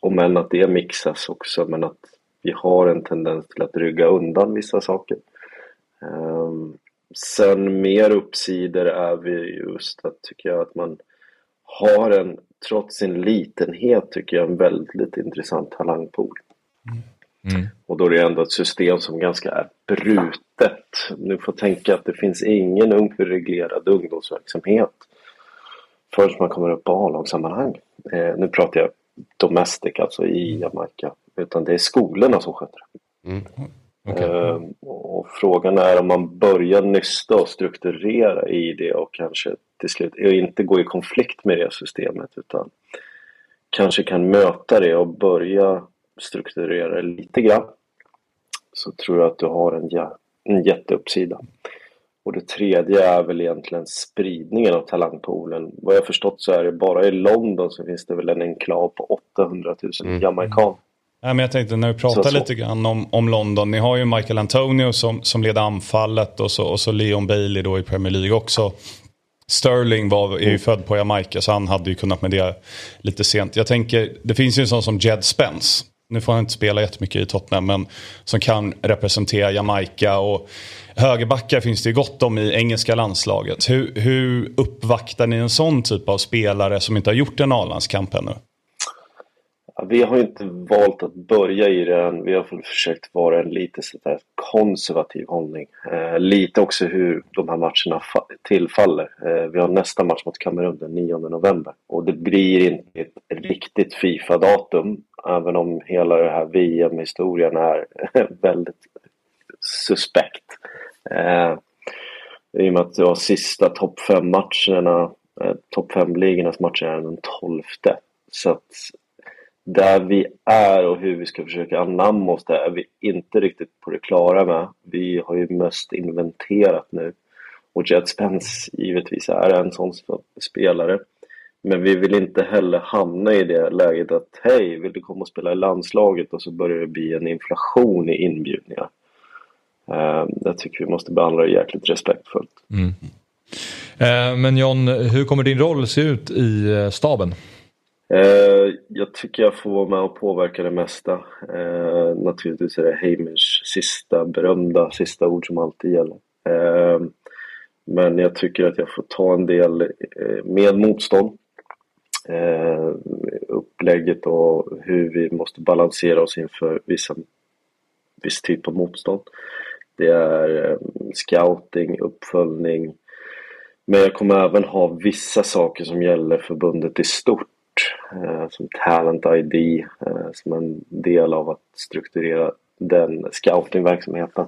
om än att det mixas också, men att vi har en tendens till att rygga undan vissa saker. Um, sen mer uppsidor är vi just att, tycker jag, att man har en, trots sin litenhet, tycker jag, en väldigt intressant talangpool. Mm. Mm. Och då är det ändå ett system som ganska är brutet. Nu får tänka att det finns ingen reglerad ungdomsverksamhet förrän man kommer upp på A-lagssammanhang. Eh, nu pratar jag domestic, alltså i Jamaica. Utan det är skolorna som sköter det. Mm. Okay. Uh, och frågan är om man börjar nysta och strukturera i det och kanske till slut inte gå i konflikt med det systemet utan kanske kan möta det och börja strukturera det lite grann. Så tror jag att du har en, en jätteuppsida. Och det tredje är väl egentligen spridningen av talangpoolen. Vad jag förstått så är det bara i London så finns det väl en enklav på 800 000 mm. jamaican. Men jag tänkte när vi pratar så, så. lite grann om, om London. Ni har ju Michael Antonio som, som leder anfallet och så, och så Leon Bailey då i Premier League också. Sterling var, är ju mm. född på Jamaica så han hade ju kunnat med det lite sent. Jag tänker, det finns ju en sån som Jed Spence. Nu får han inte spela jättemycket i Tottenham men som kan representera Jamaica. Och högerbackar finns det ju gott om i engelska landslaget. Hur, hur uppvaktar ni en sån typ av spelare som inte har gjort en A-landskamp ännu? Vi har inte valt att börja i det än. Vi har försökt vara en lite sådär konservativ hållning. Eh, lite också hur de här matcherna tillfaller. Eh, vi har nästa match mot Kamerun den 9 november. Och det blir inte ett riktigt Fifa-datum. Även om hela den här VM-historien är väldigt suspekt. Eh, I och med att det var sista topp 5-matcherna, eh, topp 5-ligornas matcher är den 12. Så att där vi är och hur vi ska försöka anamma oss där är vi inte riktigt på det klara med. Vi har ju mest inventerat nu. Och Jet Spence givetvis är en sån spelare. Men vi vill inte heller hamna i det läget att hej, vill du komma och spela i landslaget? Och så börjar det bli en inflation i inbjudningar. Ehm, jag tycker vi måste behandla det jäkligt respektfullt. Mm. Ehm, men John, hur kommer din roll se ut i eh, staben? Eh, jag tycker jag får vara med och påverka det mesta. Eh, naturligtvis är det Heimers sista berömda sista ord som alltid gäller. Eh, men jag tycker att jag får ta en del med motstånd. Upplägget och hur vi måste balansera oss inför vissa, viss typ av motstånd. Det är scouting, uppföljning. Men jag kommer även ha vissa saker som gäller förbundet i stort Eh, som Talent ID eh, som en del av att strukturera den scoutingverksamheten.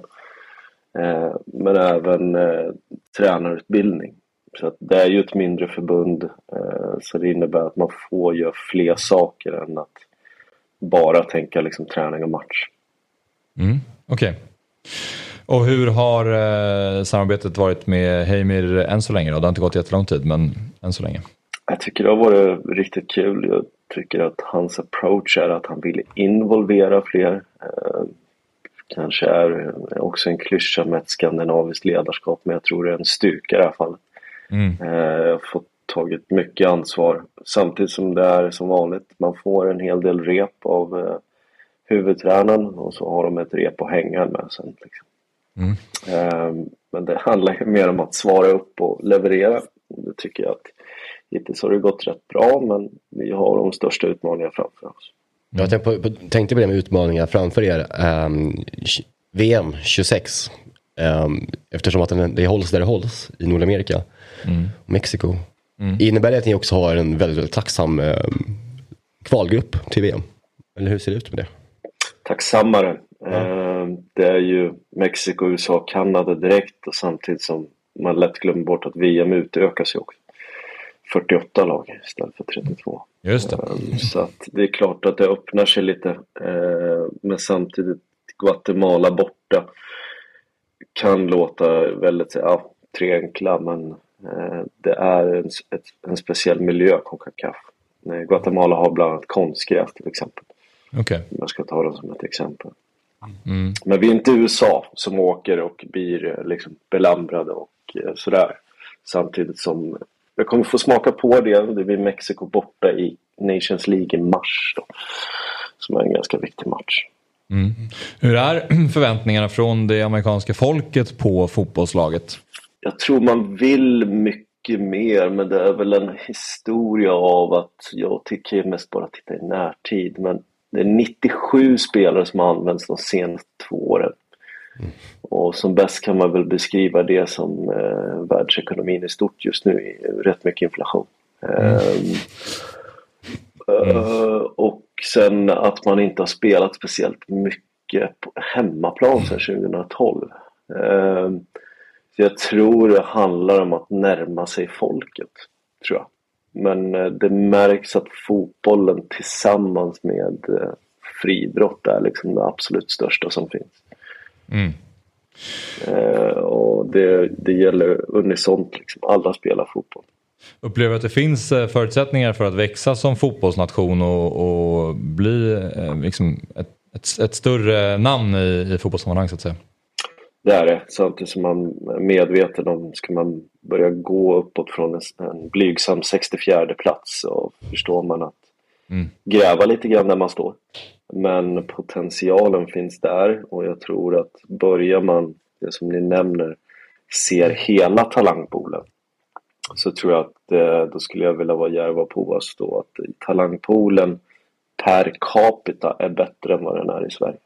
Eh, men även eh, tränarutbildning. Så att det är ju ett mindre förbund eh, så det innebär att man får göra fler saker än att bara tänka liksom träning och match. Mm, Okej. Okay. Och hur har eh, samarbetet varit med Heimir än så länge? Då? Det har inte gått jättelång tid men än så länge. Jag tycker det har varit riktigt kul. Jag tycker att hans approach är att han vill involvera fler. Eh, kanske är också en klyscha med ett skandinaviskt ledarskap men jag tror det är en styrka i det här fallet. Mm. Eh, jag har fått tagit mycket ansvar samtidigt som det är som vanligt. Man får en hel del rep av eh, huvudtränaren och så har de ett rep att hänga med sen. Liksom. Mm. Men det handlar ju mer om att svara upp och leverera. Det tycker jag att hittills har det gått rätt bra men vi har de största utmaningarna framför oss. Mm. Jag tänkte på, tänkte på det med utmaningar framför er. Um, VM 26. Um, eftersom att det hålls där det hålls i Nordamerika. Mm. Mexiko. Mm. Innebär det att ni också har en väldigt, väldigt tacksam um, kvalgrupp till VM? Eller hur ser det ut med det? Tacksammare. Mm. det är ju Mexiko, USA, Kanada direkt och samtidigt som man lätt glömmer bort att VM utökas ju också. 48 lag istället för 32. Just det. Um, så att det är klart att det öppnar sig lite. Uh, men samtidigt Guatemala borta kan låta väldigt, ja, tre enkla men uh, det är en, ett, en speciell miljö, Concacaf. Guatemala har bland annat konstgräs till exempel. Okay. Jag ska ta det som ett exempel. Mm. Men vi är inte USA som åker och blir liksom belamrade och sådär. Samtidigt som jag kommer få smaka på det. Det blir Mexiko borta i Nations League i mars då. Som är en ganska viktig match. Mm. Hur är förväntningarna från det amerikanska folket på fotbollslaget? Jag tror man vill mycket mer men det är väl en historia av att jag tycker mest bara titta i närtid. Men det är 97 spelare som har använts de senaste två åren. Och som bäst kan man väl beskriva det som eh, världsekonomin i stort just nu, rätt mycket inflation. Mm. Mm. Uh, och sen att man inte har spelat speciellt mycket på hemmaplan sedan 2012. Uh, jag tror det handlar om att närma sig folket, tror jag. Men uh, det märks att fotbollen tillsammans med uh, friidrott är liksom det absolut största som finns. Mm. Eh, och det, det gäller unisont, liksom. alla spelar fotboll. Upplever du att det finns eh, förutsättningar för att växa som fotbollsnation och, och bli eh, liksom ett, ett, ett, större namn i, i fotbollssammanhang så att säga? Det är det, samtidigt som man är medveten om, ska man börja gå uppåt från en, en blygsam 64 plats så förstår man att mm. gräva lite grann där man står. Men potentialen finns där och jag tror att börjar man, det som ni nämner, ser hela talangpoolen så tror jag att eh, då skulle jag vilja vara djärv på oss då att talangpoolen per capita är bättre än vad den är i Sverige.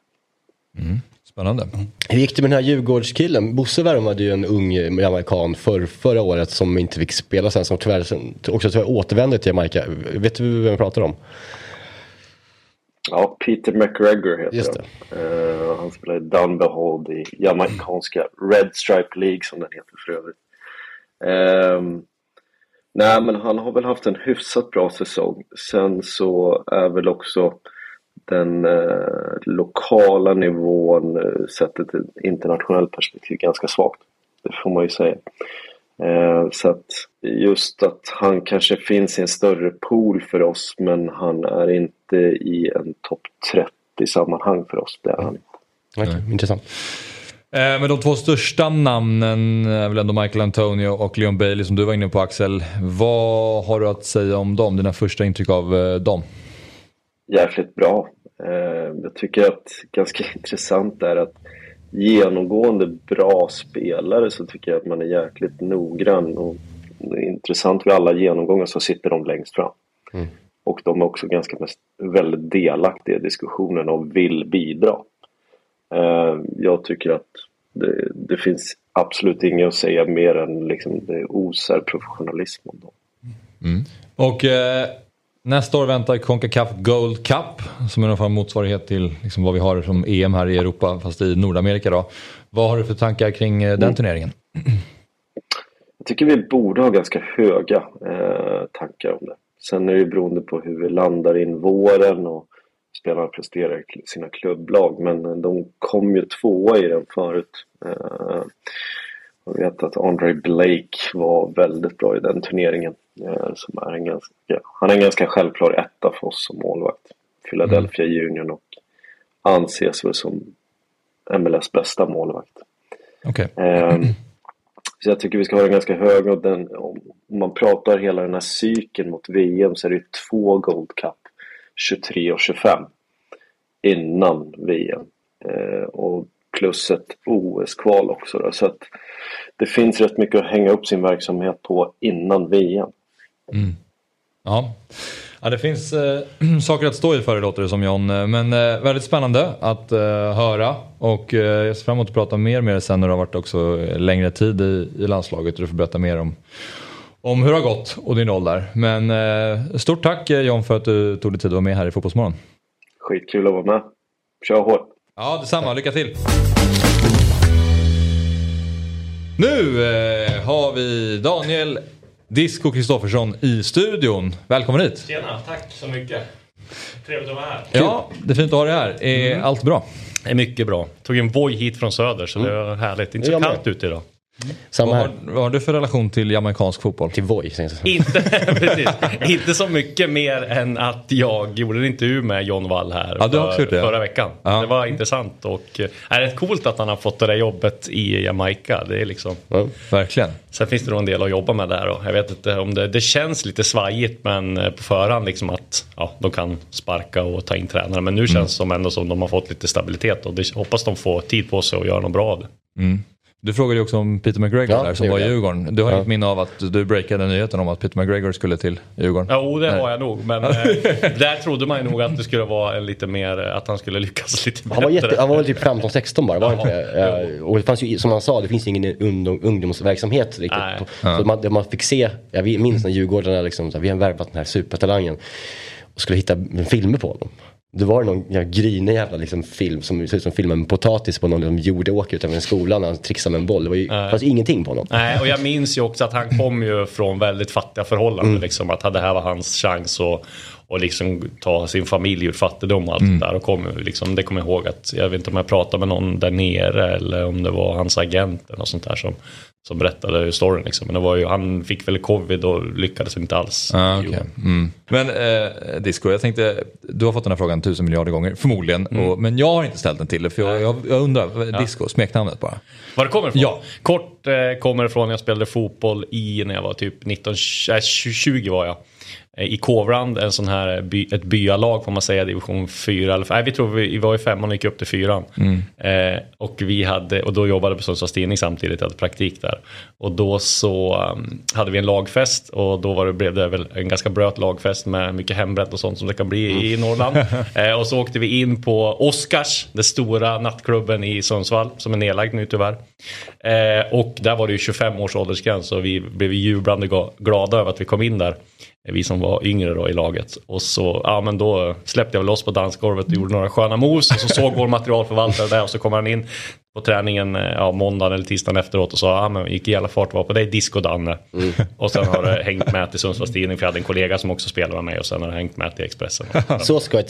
Mm. Spännande. Hur gick det med den här Djurgårdskillen? Bosse värvade ju en ung jamaican för, förra året som inte fick spela sen, som tyvärr också tyvärr återvände till Jamaica. Vet du vem jag pratar om? Ja, Peter McGregor heter Just han. Uh, han spelar i Dunbehold i jamaicanska Red Stripe League som den heter för övrigt. Um, nej, men han har väl haft en hyfsat bra säsong. Sen så är väl också den uh, lokala nivån uh, sett ett internationellt perspektiv ganska svagt. Det får man ju säga. Uh, så att just att han kanske finns i en större pool för oss men han är inte i en topp 30-sammanhang för oss. Det är han inte. Okay, intressant. Eh, men de två största namnen är väl ändå Michael Antonio och Leon Bailey som du var inne på Axel. Vad har du att säga om dem? Dina första intryck av eh, dem? Jäkligt bra. Eh, jag tycker att ganska intressant är att genomgående bra spelare så tycker jag att man är jäkligt noggrann och intressant vid alla genomgångar så sitter de längst fram. Mm. Och de är också ganska mest, väldigt delaktiga i diskussionen och vill bidra. Uh, jag tycker att det, det, finns absolut inget att säga mer än liksom det osar professionalism om dem. Mm. Och eh, Nästa år väntar Concacaf Gold Cup som är någon form av motsvarighet till liksom vad vi har som EM här i Europa fast i Nordamerika. Då. Vad har du för tankar kring eh, den mm. turneringen? Jag tycker vi borde ha ganska höga eh, tankar om det. Sen är det ju beroende på hur vi landar in våren och spelarna presterar i sina klubblag. Men de kom ju tvåa i den förut. Eh, jag vet att Andre Blake var väldigt bra i den turneringen. Eh, som är en ganska, han är en ganska självklar etta för oss som målvakt. Philadelphia mm. Union och anses väl som MLS bästa målvakt. Okay. Eh, så jag tycker vi ska ha den ganska hög och den, om man pratar hela den här cykeln mot VM så är det två Gold Cup 23 och 25 innan VM. Eh, och plus ett OS-kval också. Då. Så att det finns rätt mycket att hänga upp sin verksamhet på innan VM. Mm. Ja. ja, det finns äh, saker att stå i för det låter det som John. Men äh, väldigt spännande att äh, höra och jag ser fram emot att prata mer med dig sen när du har varit också längre tid i, i landslaget och du får berätta mer om om hur det har gått och din roll där. Men stort tack John för att du tog dig tid att vara med här i Fotbollsmorgon. Skitkul att vara med. Kör hårt. Ja, detsamma. Lycka till. Nu eh, har vi Daniel Disco Kristoffersson i studion. Välkommen hit. Tjena, tack så mycket. Trevligt att vara här. Ja, det är fint att ha dig här. Är mm. allt bra? Det är mycket bra. Tog en Voi hit från söder så mm. det var härligt. Inte så kallt ute idag. Samma vad, har, vad har du för relation till jamaicansk fotboll? Till Voi? Inte, precis, inte så mycket mer än att jag gjorde en intervju med John Wall här ja, för, förra veckan. Ja. Det var intressant och eh, är rätt coolt att han har fått det där jobbet i Jamaica. Det är liksom... Ja, verkligen. Sen finns det nog en del att jobba med där och jag vet inte om det, det känns lite svajigt men eh, på förhand liksom att ja, de kan sparka och ta in tränare. Men nu känns det mm. som ändå som de har fått lite stabilitet och det, hoppas de får tid på sig att göra något bra av det. Mm. Du frågade ju också om Peter McGregor ja, där som var i Djurgården. Du har ja. inget minne av att du breakade nyheten om att Peter McGregor skulle till Djurgården? Jo, det har jag nog. Men eh, där trodde man ju nog att det skulle vara lite mer, att han skulle lyckas lite bättre. Han var, jätte, han var väl typ 15-16 bara, var inte det? Och det fanns ju, som han sa, det finns ju ingen ungdomsverksamhet riktigt. Nej. Så man, man fick se, jag minns när Djurgården liksom, vi har värvat den här supertalangen och skulle hitta filmer på honom. Det var någon ja, grinig jävla liksom, film som ser ut som filmen potatis på någon liksom, jordåker utanför en skola när han trixade med en boll. Det var ju, Nej. fanns ingenting på honom. Nej, och jag minns ju också att han kom ju från väldigt fattiga förhållanden. Mm. Liksom, att det här var hans chans att och liksom ta sin familj ur fattigdom och allt mm. det där. Och kom, liksom, det kommer jag ihåg att, jag vet inte om jag pratade med någon där nere eller om det var hans agent eller något sånt där som, som berättade storyn. Liksom. Men det var ju, han fick väl covid och lyckades inte alls. Ah, okay. mm. Men eh, Disco, jag tänkte, du har fått den här frågan tusen miljarder gånger, förmodligen. Mm. Och, men jag har inte ställt den till dig, för jag, jag, jag undrar, ja. Disco, smeknamnet bara. Var det kommer ifrån? Ja. Kort eh, kommer ifrån, jag spelade fotboll i när jag var typ 19, äh, 20 var jag. Eh, i Kovrand, en sån här by, ett byalag får man säga, division 4. Eller, nej, vi tror vi, vi var i femman och gick upp till fyran. Mm. Eh, och, vi hade, och då jobbade på Sundsvalls Tidning samtidigt, jag hade praktik där. Och då så um, hade vi en lagfest och då var det, blev det väl en ganska blöt lagfest med mycket hembränt och sånt som det kan bli mm. i Norrland. eh, och så åkte vi in på Oscars, den stora nattklubben i Sundsvall som är nedlagd nu tyvärr. Eh, och där var det ju 25 års åldersgräns och vi blev jublande glada över att vi kom in där Eh, vi som var yngre då i laget. Och så, ja men då släppte jag loss på dansgolvet och gjorde några sköna moves och så såg vår materialförvaltare där och så kommer han in på träningen eh, ja, måndagen eller tisdagen efteråt och sa ja men gick i alla fart var på dig disco-Danne. Mm. Och sen har det hängt med till Sundsvalls Tidning för jag hade en kollega som också spelade med mig och sen har det hängt med till Expressen. Så ska ett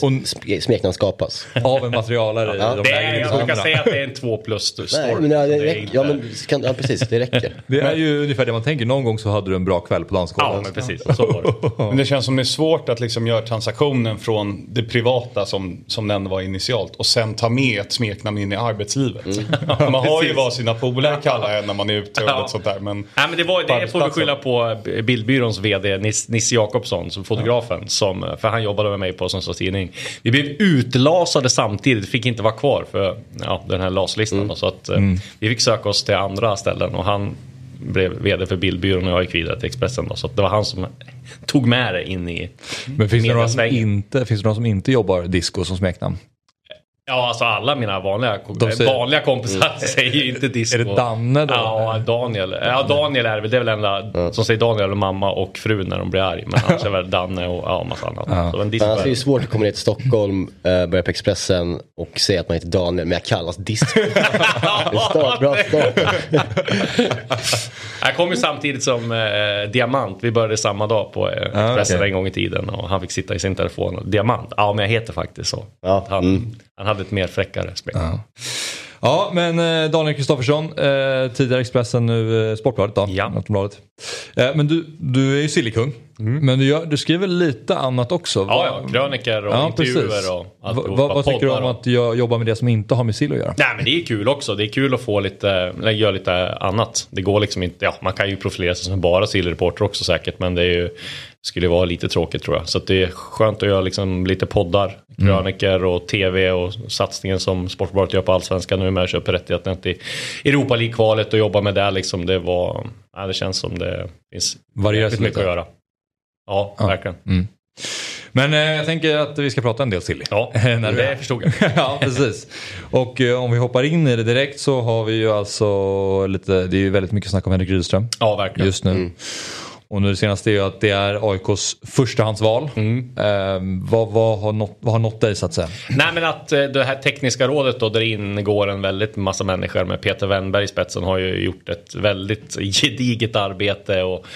smeknamn skapas. Av en materialare? ja. de det är, jag brukar säga att det är en två plus story. Nej, men det, det räcker, ja, men, kan, ja precis, det räcker. Det är ju ungefär det man tänker, någon gång så hade du en bra kväll på dansgolvet. Ja men precis, så var det. Men det känns som det är svårt att liksom göra transaktionen från det privata som, som den var initialt och sen ta med ett smeknamn in i arbetslivet. Mm. man har ju vad sina polare kallar en när man är ute och ja. sånt där. Men, Nej, men det, var, det får vi skylla på bildbyråns vd Nisse Jakobsson, som fotografen. Ja. Som, för han jobbade med mig på Sundsvalls Tidning. Vi blev utlasade samtidigt, fick inte vara kvar för ja, den här LAS-listan. Mm. Så att, eh, mm. vi fick söka oss till andra ställen och han blev vd för bildbyrån och jag gick vidare till Expressen. Då, så det var han som tog med det in i Men finns det, några som inte, finns det några som inte jobbar disco som smeknamn? Ja, alltså alla mina vanliga, säger- vanliga kompisar säger ju inte disco. Är det Danne då? Ja, Daniel. Ja, Daniel är det väl. Det är väl enda som säger Daniel och mamma och fru när de blir arg. Men annars är väl Danne och ja, massa annat. Så en disco alltså, det är ju svårt att komma ner till Stockholm, uh, börja på Expressen och säga att man heter Daniel men jag kallas disco. start, bra start. Jag kom ju samtidigt som eh, Diamant. Vi började samma dag på eh, Expressen okej. en gång i tiden. Och han fick sitta i sin telefon. Och, Diamant? Ja, men jag heter faktiskt så. Ja, Han, mm. Han hade ett mer fräckare spel. Ja, men eh, Daniel Kristoffersson, eh, tidigare Expressen, nu eh, Sportbladet då. Ja. Aftonbladet. Eh, men du, du är ju sillykung. Men du, du skriver lite annat också. Mm. Ja, ja. Kröniker och intervjuer och Va, alltihopa. vad, tycker du om att jag jobbar med det som inte har med sill att göra? Nej men det är kul också. Det är kul att få lite, göra lite annat. Det går liksom inte, ja man kan ju profilera sig som bara sillreporter också säkert. Men det är ju, skulle vara lite tråkigt tror jag. Så det är skönt att göra liksom lite poddar, kröniker och tv och satsningen som Sportbladet gör på Allsvenskan nu med att köpa rättigheterna till Europa League-kvalet och jobba med det liksom. Det var, ja, det känns som det finns sig mycket att göra. Ja, verkligen. Men eh, jag tänker att vi ska prata en del silly. Ja, När det förstod jag. ja, precis. Och eh, om vi hoppar in i det direkt så har vi ju alltså lite, det är ju väldigt mycket snack om Henrik Rydström Ja, verkligen. just nu. Och nu det senaste är ju att det är AIKs förstahandsval. Eh, vad, vad, har nått, vad har nått dig så att säga? Nej men att eh, det här tekniska rådet då där ingår en väldigt massa människor med Peter Wennberg i spetsen har ju gjort ett väldigt gediget arbete och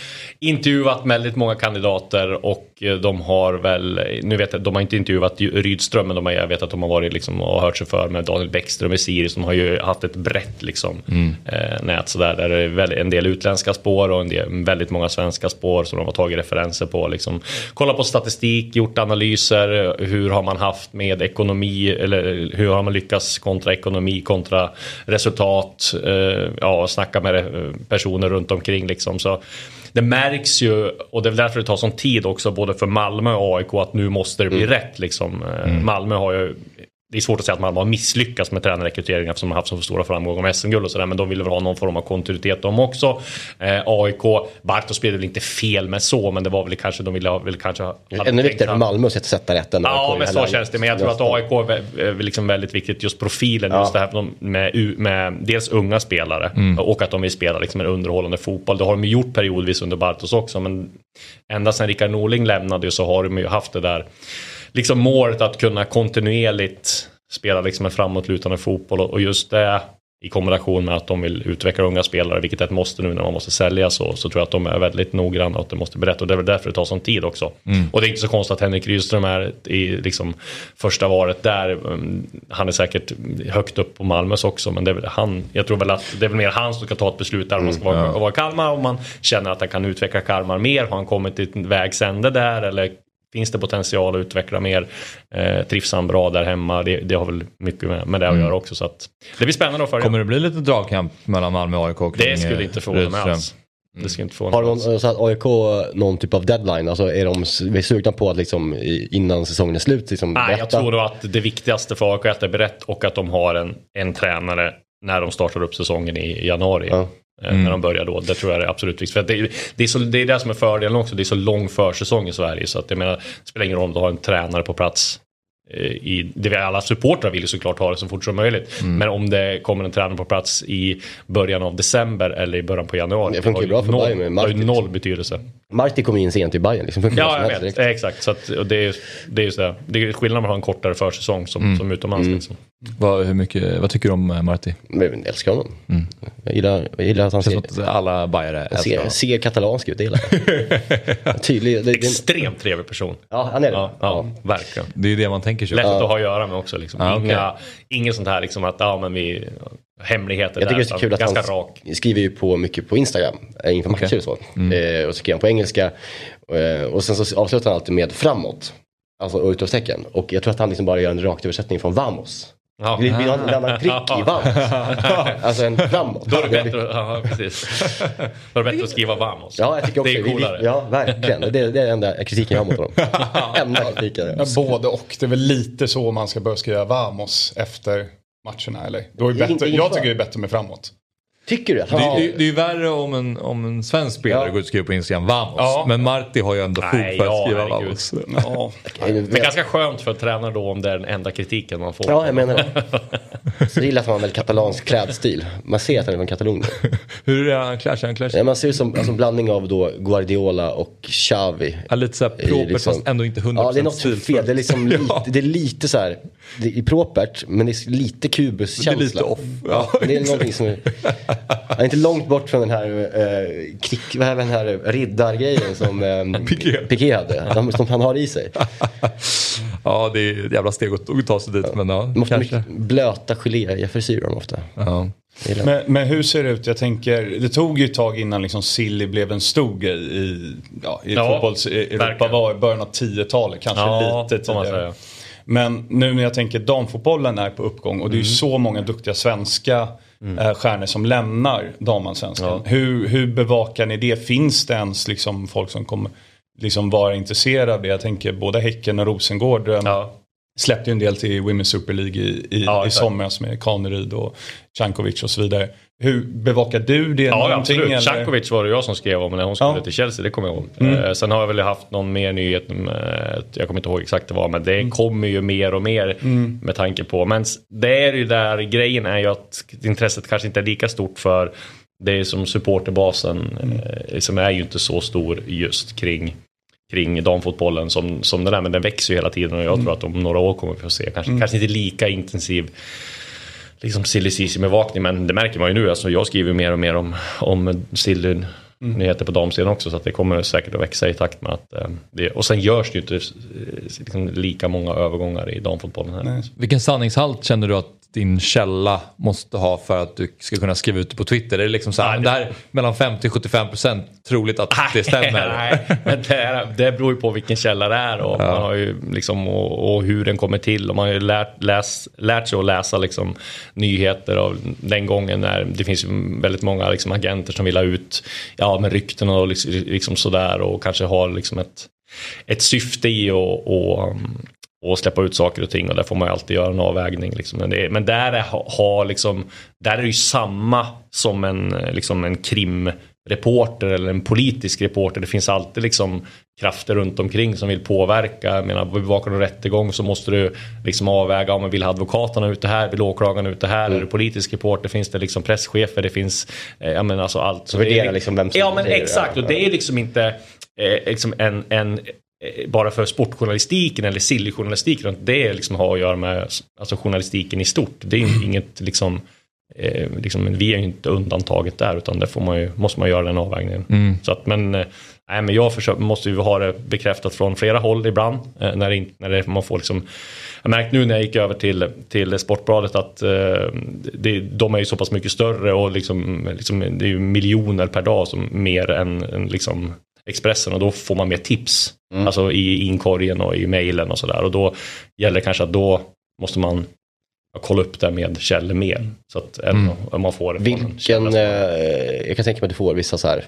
intervjuat väldigt många kandidater och de har väl, nu vet jag, de har inte intervjuat Rydström men de har, jag vet att de har varit liksom och hört sig för med Daniel Bäckström i Sirius. De har ju haft ett brett liksom eh, nät sådär där det är en del utländska spår och en del, väldigt många svenska spår som de har tagit referenser på. Liksom. Kolla på statistik, gjort analyser, hur har man haft med ekonomi eller hur har man lyckats kontra ekonomi kontra resultat. Eh, ja, snacka med eh, personer runt omkring liksom. Så det märks ju och det är väl därför det tar sån tid också både för Malmö och AIK att nu måste det bli rätt liksom. Eh, Malmö har ju det är svårt att säga att Malmö har misslyckats med tränarrekryteringen eftersom de har haft så stora framgångar med SM-guld och sådär. Men de vill väl ha någon form av kontinuitet de också. Eh, AIK, Bartos blev väl inte fel med så, men det var väl kanske, de ville ha, väl kanske ha... Ännu viktigare för Malmö att sätta- rätten. när Ja, AIK men det så känns det. Men jag tror att AIK är liksom väldigt viktigt, just profilen. Just det här med, med dels unga spelare och att de vill spela liksom en underhållande fotboll. Det har de ju gjort periodvis under Bartos också, men ända sedan Rickard Norling lämnade så har de ju haft det där liksom målet att kunna kontinuerligt spela liksom en framåtlutande fotboll och just det i kombination med att de vill utveckla unga spelare, vilket är ett måste nu när man måste sälja så, så tror jag att de är väldigt noggranna och att det måste berätta och det är väl därför det tar sån tid också. Och det är inte så konstigt att Henrik Rydström är i liksom första varet där. Mm, Han är säkert högt upp på Malmös också men det är väl han, jag tror väl att det är väl mer han som ska ta ett beslut där om man ska vara, vara i Kalmar om man känner att han kan utveckla Kalmar mer. Har han kommit till ett vägs ände där eller Finns det potential att utveckla mer? Eh, trivs han bra där hemma? Det, det har väl mycket med, med det att göra också. Så att det blir spännande att följa. Kommer det bli lite dragkamp mellan Malmö och AIK? kring, det skulle eh, inte förvåna mig alls. Det skulle inte förvåna Har de, så att AIK någon typ av deadline? Alltså är de är sugna på att liksom innan säsongen är slut liksom Nej, jag berätta? tror nog att det viktigaste för AIK är att det är berett och att de har en, en tränare när de startar upp säsongen i januari. Ja. Eh, När de börjar då. Det tror jag är absolut viktigt. För det, är- det, är så, det är det som är fördelen också. Det är så lång försäsong i Sverige. Så att jag menar, det spelar ingen roll om du har en tränare på plats. Eh, I, det vill alla supportrar vill ju såklart ha det så fort som möjligt. Men om det kommer en tränare på plats i början av december eller i början på januari. Det funkar ju har bra för noll, Bayern med det har ju noll betydelse. Marti kom in sent i Bayern liksom. Ja, jag vet. direkt. Exakt. Så att, och det, är, det är just det. Det är skillnad med att ha en kortare försäsong som, som utomlands. Liksom. Vad, hur mycket, vad tycker du om eh, Marti? Jag älskar honom. Jag, gillar, jag gillar att han ser, att alla bajare älskar ser, honom. ser katalansk ut. Det gillar jag. Tydlig. Det, det, Extremt trevlig person. ja, han är det. Ja, ja, verkligen. Det är ju det man tänker sig. Lätt att ha att göra med också. Liksom. Ja, okej. Inga, Inget sånt här liksom att ja, men vi, hemligheter Jag tycker det är så kul att han rak. skriver ju på mycket på Instagram eh, inför matcher och så. Eh, och så skriver han på engelska. Eh, och sen så avslutar han alltid med framåt. Alltså utropstecken. Och jag tror att han liksom bara gör en rakt översättning från vamos. Ja. Vi vill ha en annan prick i vamos. alltså en framåt. Då är det bättre, ja, precis. Då är det bättre att skriva vamos. Ja, jag tycker också det är vi- coolare. Ja, verkligen. Det, är- det är den enda kritiken jag har mot honom. enda kritiken. Ja, både och. Det är väl lite så man ska börja skriva Vamos efter matcherna eller? Då är det bättre, jag tycker det är bättre med framåt. Tycker du? Det, det, det är ju värre om en, om en svensk spelare Ja. går ut och skriver på Instagram Vamos. Ja. Men Marti har ju ändå fog för att skriva. Vamos. Ja. Det är ganska skönt för tränare då om det är den enda kritiken man får. Ja, jag menar det. Så gillar att en väldigt katalansk klädstil. Man ser att han är från Katalonien. Hur är han klär sig? Han klär sig Ja, man ser ut som alltså, en blandning av då Guardiola och Xavi. ja, lite såhär propert liksom- fast ändå inte 100% Ja, det är något fel. Det är liksom lite, Ja. det är lite så här, det är propert, men det är lite Det är kubuskänsla. lite off. Ja, det är någonting som är, han är inte långt bort från den här, eh, krick, vad är den här riddargrejen som eh, Piqué. Piqué hade. De, som han har i sig. Ja, det är ett jävla steg att att ta sig dit. Men ja, De måste kanske. mycket blöta geléfrisyrer ofta. Ja. Men, men hur ser det ut? Jag tänker, det tog ju ett tag innan liksom Silly blev en stor grej i, ja, i Ja, fotbolls-Europa. var i början av 10-talet, kanske Ja, lite tidigare. Men nu när jag tänker damfotbollen är på uppgång och det är Mm. ju så många duktiga svenska eh, stjärnor som lämnar damallsvenskan. Ja. Hur, hur bevakar ni det? Finns det ens liksom folk som kommer liksom vara intresserade av det? Jag tänker både Häcken och Rosengård eh, Ja. släppte ju en del till Women's Super League i, i, Ja, i somras med Kaneryd och Cankovic och så vidare. Hur bevakar du det Ja, absolut. eller? Cankovic var det jag som skrev om när hon skulle Ja. till Chelsea, det kommer jag ihåg. Mm. Eh, sen har jag väl haft någon mer nyhet, med, jag kommer inte ihåg exakt var, men Mm. det kommer ju mer och mer med tanke på. Men det är ju där grejen är ju att intresset kanske inte är lika stort för det är som supporterbasen Mm. eh, som är ju inte så stor just kring kring damfotbollen som, som den är, men den växer ju hela tiden och jag Mm. tror att om några år kommer vi få se kanske, kanske inte lika intensiv liksom silly season bevakning men det märker man ju nu. Alltså jag skriver mer och mer om, om silly nyheter på damsidan också så att det kommer säkert att växa i takt med att eh, det, och sen görs det ju inte eh, liksom, lika många övergångar i damfotbollen här. Vilken sanningshalt känner du att din källa måste ha för att du ska kunna skriva ut det på Twitter? Är det liksom så här, Nej, det här är mellan 50-75% troligt att det stämmer? Nej, men det, är, det beror ju på vilken källa det är och, man har ju liksom, och, och hur den kommer till. Och man har ju lärt, läs, lärt sig att läsa liksom, nyheter av den gången när det finns väldigt många liksom, agenter som vill ha ut ja, med rykten och liksom, liksom sådär och kanske har liksom ett, ett syfte i att och, och um, släppa ut saker och ting och där får man ju alltid göra en avvägning. Liksom. Men, det, men där, är, ha, liksom, där är det ju samma som en, liksom en krimreporter eller en politisk reporter. Det finns alltid liksom krafter runt omkring som vill påverka. Jag menar, bevakar du rättegång så måste du liksom avväga om man vill ha advokaterna ute här, vill åklagaren ute här, är du politisk reporter, finns det liksom presschefer, det finns, eh, ja men alltså allt. Så Värdera det är, liksom vem som Ja men det. exakt, och det är liksom inte eh, liksom en, en eh, bara för sportjournalistiken eller sillyjournalistiken. Det liksom har att göra med alltså, journalistiken i stort. Det är ju inget liksom, eh, liksom vi är ju inte undantaget där utan där får man ju, måste man göra den avvägningen. Så att, men, eh, nej, men jag försöker, måste ju ha det bekräftat från flera håll ibland. Eh, när det, när det, man får liksom, jag märkte nu när jag gick över till, till Sportbladet att eh, det, de är ju så pass mycket större och liksom, liksom, det är ju miljoner per dag som mer än, än liksom Expressen och då får man mer tips. Alltså i inkorgen och i mejlen och sådär. Och då gäller det kanske att då måste man kolla upp det med källor mer. Så att om man får det Vilken, som- eh, jag kan tänka mig att du får vissa så här.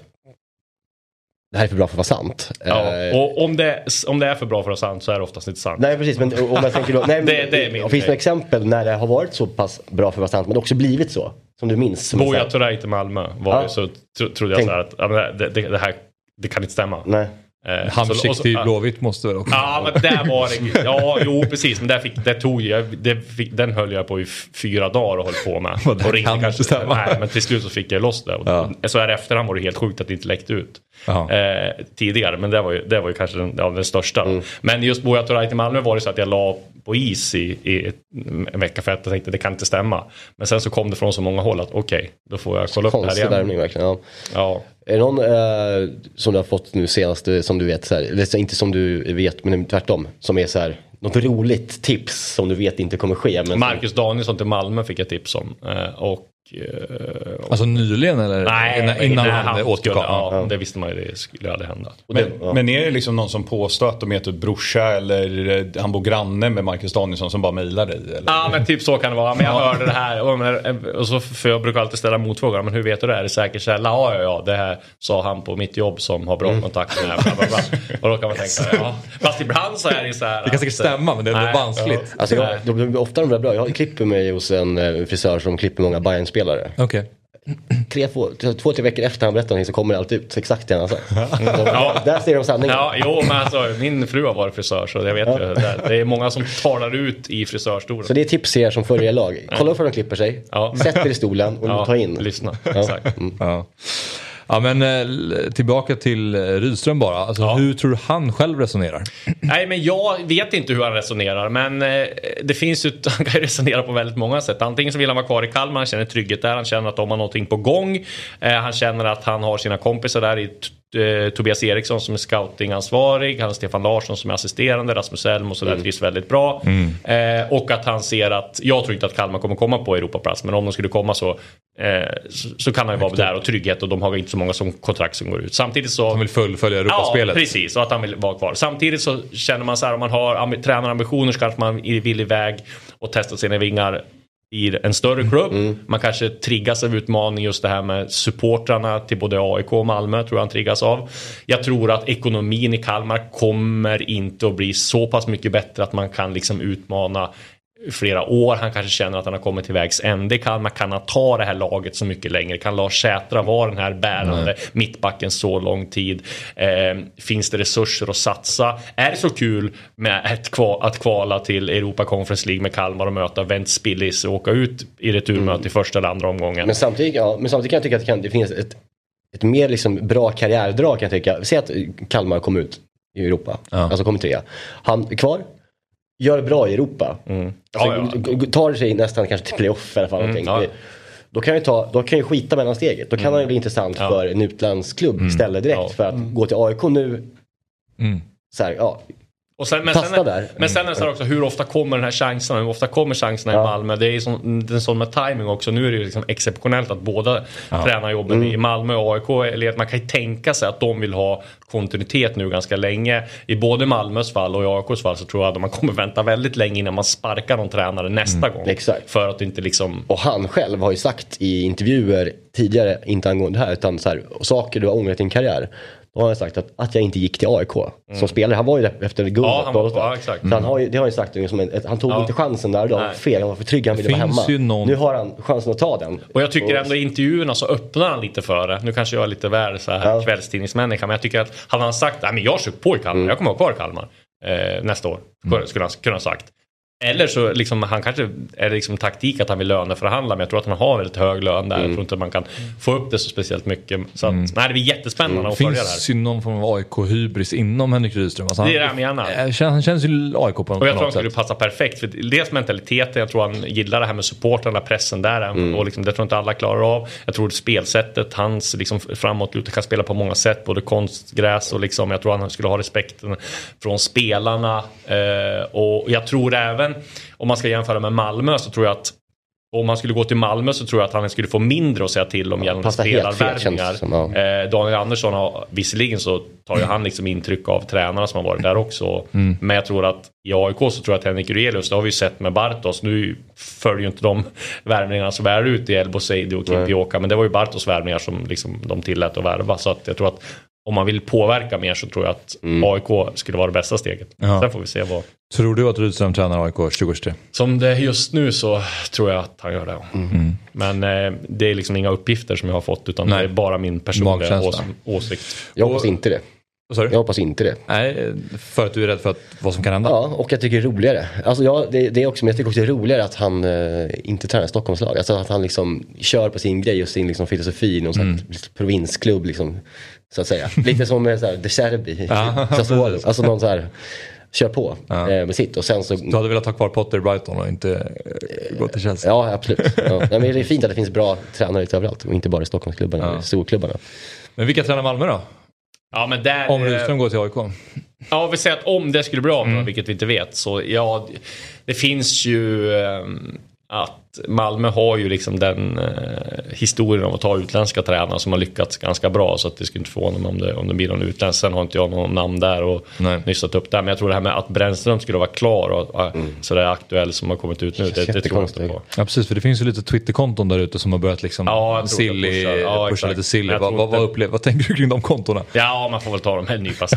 Det här är för bra för att vara sant. Ja, Eh, och om det, om det är för bra för att vara sant så är det oftast inte sant. Nej precis, men om jag tänker då, nej, men, Det- det är min finns det exempel när det har varit så pass bra för att vara sant men också blivit så? Som du minns? Boja här- Turay till Malmö var Ja. så tro, trodde jag Tänk- så här att ja, men det, det, det här det kan inte stämma. Nej. Eh, så- så- till ja. Blåvitt måste väl också... Ja, men där var det. Ja, jo precis. Men där fick, det tog ju, det fick, den höll jag på i fyra dagar och höll på med. Och Och ringde kan kanske, inte stämma. nej, men till slut så fick jag loss det. Och, Ja. Så här i efterhand var det helt sjukt att det inte läckte ut. Eh, tidigare, men det var ju, det var ju kanske den, ja, den största. Mm. Men just Buya Turay till Malmö var det så att jag la på is i, i ett- en vecka för att jag tänkte det kan inte stämma. Men sen så kom det från så många håll att okej, då får jag kolla upp det här Konstig igen. värvning verkligen. Ja. Ja. Är det någon eh, som du har fått nu senast som du vet, så här, eller inte som du vet men tvärtom, som är så här, något roligt tips som du vet inte kommer ske. Men Marcus Danielsson till Malmö fick jag tips om. Eh, och, Alltså nyligen eller? Nej, innan, innan han återkom? ja, det visste man ju det skulle aldrig hända. Det, Men, ja. men är det liksom någon som påstår att de är typ brorsa eller eh, han bor granne med Marcus Danielsson som bara mejlar dig? Eller? Ja men typ så kan det vara. Men jag hörde det här. Och, men- och så, för jag brukar alltid ställa motfrågan. Men hur vet du det? Är det säker källa? Ja, ja, ja. Det här sa han på mitt jobb som har bra Mm. kontakt med. Bla, bla, bla. Och då kan man tänka. Ja. Fast ibland så är det så här. Det kan säkert att- stämma men det är ändå vanskligt. Alltså Nej. jag, de, de, ofta är de där bra. Jag klipper mig hos en eh, frisör som klipper många Bayern-spelare. Okej. tre, två, två, tre veckor efter han berättar någonting så kommer det alltid ut exakt det han har sagt. ja. Där ser de sanningen. Ja, jo, men alltså, min fru har varit frisör så jag vet ju. Det, det är många som talar ut i frisörstolen. Så det är tips till er som följer lag. Kolla upp hur de klipper sig. Ja. Sätt er i stolen och ta in. Lyssna. Exakt. Mm. Ja men eh, tillbaka till eh, Rydström bara. Alltså, ja. Hur tror du han själv resonerar? Nej men jag vet inte hur han resonerar men eh, det finns ju, han kan ju resonera på väldigt många sätt. Antingen så vill han vara kvar i Kalmar, han känner trygghet där, han känner att de har någonting på gång. Han känner att han har sina kompisar där i Tobias Eriksson som är scoutingansvarig, han Stefan Larsson som är assisterande, Rasmus Elm och sådär mm. trivs väldigt bra. Mm. Eh, och att han ser att, jag tror inte att Kalmar kommer komma på Europaplats, men om de skulle komma så, så, så, kan han ju vara där och trygghet och de har inte så många som kontrakt som går ut. Samtidigt så... Han vill fullfölja Europaspelet. Ja, precis, och att han vill vara kvar. Samtidigt så känner man så här, om man har tränarambitioner så kanske man vill iväg och testa sina vingar i en större klubb. Mm. Man kanske triggas av utmaning just det här med supportrarna till både AIK och Malmö tror jag han triggas av. Jag tror att ekonomin i Kalmar kommer inte att bli så pass mycket bättre att man kan liksom utmana flera år. Han kanske känner att han har kommit till vägs ände. Kan, man kan han ta det här laget så mycket längre? Kan Lars Sätra vara den här bärande Nej. mittbacken så lång tid? Eh, finns det resurser att satsa? Är det så kul med ett kval, att kvala till Europa Conference League med Kalmar och möta Ventspillis och åka ut i returmöte mm. i första eller andra omgången? Men samtidigt, ja, men samtidigt kan jag tycka att det, kan, det finns ett, ett mer liksom bra karriärdrag kan jag tycka. Säg att Kalmar kom ut i Europa, ja. alltså kommer trea. Han är kvar, gör det bra i Europa. Mm. Alltså, ja, ja. Tar sig nästan kanske till playoff i alla fall. Mm, ja. Då kan, jag ta, då kan jag skita mellan steget. Då kan mm. han bli intressant för en utlandsklubb mm. istället direkt. För att mm. gå till AIK nu. Mm. Så här, ja, och sen, men, sen, där. men sen är det så också, hur ofta kommer den här chansen? Hur ofta kommer chanserna ja. i Malmö? Det är ju det är sån med timing också. Nu är det ju liksom exceptionellt att båda ja. tränarjobben mm. i Malmö och AIK. Eller man kan ju tänka sig att de vill ha kontinuitet nu ganska länge. I både Malmös fall och i AIKs fall så tror jag att man kommer vänta väldigt länge innan man sparkar någon tränare nästa mm. gång. Exakt. För att inte liksom... Och han själv har ju sagt i intervjuer tidigare, inte angående det här, utan så här, saker du har ångrat i din karriär. Då har han sagt att, att jag inte gick till AIK mm. som spelare. Han var ju där efter guldet. Ja, han, var, ja, exakt. Så han har ju, det har han ju sagt som en, han tog ja. inte chansen där då. Fel, han var för trygg, han ville vara hemma. Någon... Nu har han chansen att ta den. Och jag tycker ändå i intervjuerna så öppnar han lite för det. Nu kanske jag är lite väl så här ja. kvällstidningsmänniska men jag tycker att hade han sagt att jag kör på i Kalmar, mm. jag kommer vara kvar i Kalmar eh, nästa år. Mm. Skulle han kunna ha sagt. Eller så liksom, han kanske är det liksom taktik att han vill löneförhandla men jag tror att han har väldigt hög lön där. Mm. Jag tror inte att man kan få upp det så speciellt mycket. Så att, mm. nej, det blir jättespännande mm. att följa det här. Finns ju någon form av AIK-hybris inom Henrik Rydström. Alltså, det är det han menar. Han känns ju AIK på något Och jag tror han skulle passa perfekt. För dels mentaliteten, jag tror han gillar det här med supportrarna, pressen där. Mm. Och liksom, det tror inte alla klarar av. Jag tror spelsättet, hans liksom, framåt, kan spela på många sätt. Både konstgräs och liksom, jag tror han skulle ha respekten från spelarna. Eh, och jag tror även om man ska jämföra med Malmö så tror jag att om han skulle gå till Malmö så tror jag att han skulle få mindre att säga till om gällande spelarvärvningar. Ja. Eh, Daniel Andersson har visserligen så tar ju han liksom intryck av tränarna som har varit där också. Mm. Men jag tror att i AIK så tror jag att Henrik Urelius, det har vi ju sett med Bartos. Nu följer ju inte de värvningarna så väl ut i Elbo Seidi och Kim Pioka. Men det var ju Bartos värvningar som liksom de tillät att värva. Så att jag tror att om man vill påverka mer så tror jag att mm. AIK skulle vara det bästa steget. Ja. Sen får vi se vad... Tror du att Rydström tränar AIK 2023? Som det är just nu så tror jag att han gör det. Mm. mm. Men eh, det är liksom inga uppgifter som jag har fått utan Nej. det är bara min personliga ås åsikt. Jag hoppas inte det. Jag hoppas inte det. Nej, för att du är rädd för att, vad som kan hända? Ja, och jag tycker det är roligare. Alltså ja, det, det är också, men jag tycker också det är roligare att han eh, inte tränar Stockholmslag. Alltså att han liksom kör på sin grej och sin liksom, filosofi i någon mm. provinsklubb. Liksom. Så att säga. Lite som med så här, De Serbi, Sassuolo. Alltså någon så här, kör på ja. eh, med sitt och sen så... Du hade velat ha kvar Potter i Brighton och inte eh, gå till Chelsea? Ja, absolut. Ja. Men det är fint att det finns bra tränare lite överallt och inte bara i Stockholmsklubbarna, ja. storklubbarna. Men vilka tränar Malmö då? Ja, men där, om Rydström går till AIK? Ja, vi säger att om det skulle bli av, mm. vilket vi inte vet, så ja, det finns ju eh, att Malmö har ju liksom den eh, historien av att ta utländska tränare som har lyckats ganska bra så att det skulle inte förvåna mig om det, om det blir någon utländsk. Sen har inte jag någon namn där och Nej. nystat upp där. Men jag tror det här med att Brännström skulle vara klar och äh, mm. sådär aktuell som har kommit ut nu. Det, det tror jag inte på. Ja precis för det finns ju lite Twitterkonton där ute som har börjat liksom ja, silly, pusha, ja, pusha lite silly. Vad, vad, vad, upplever, vad tänker du kring de kontona? Ja man får väl ta dem med en nypa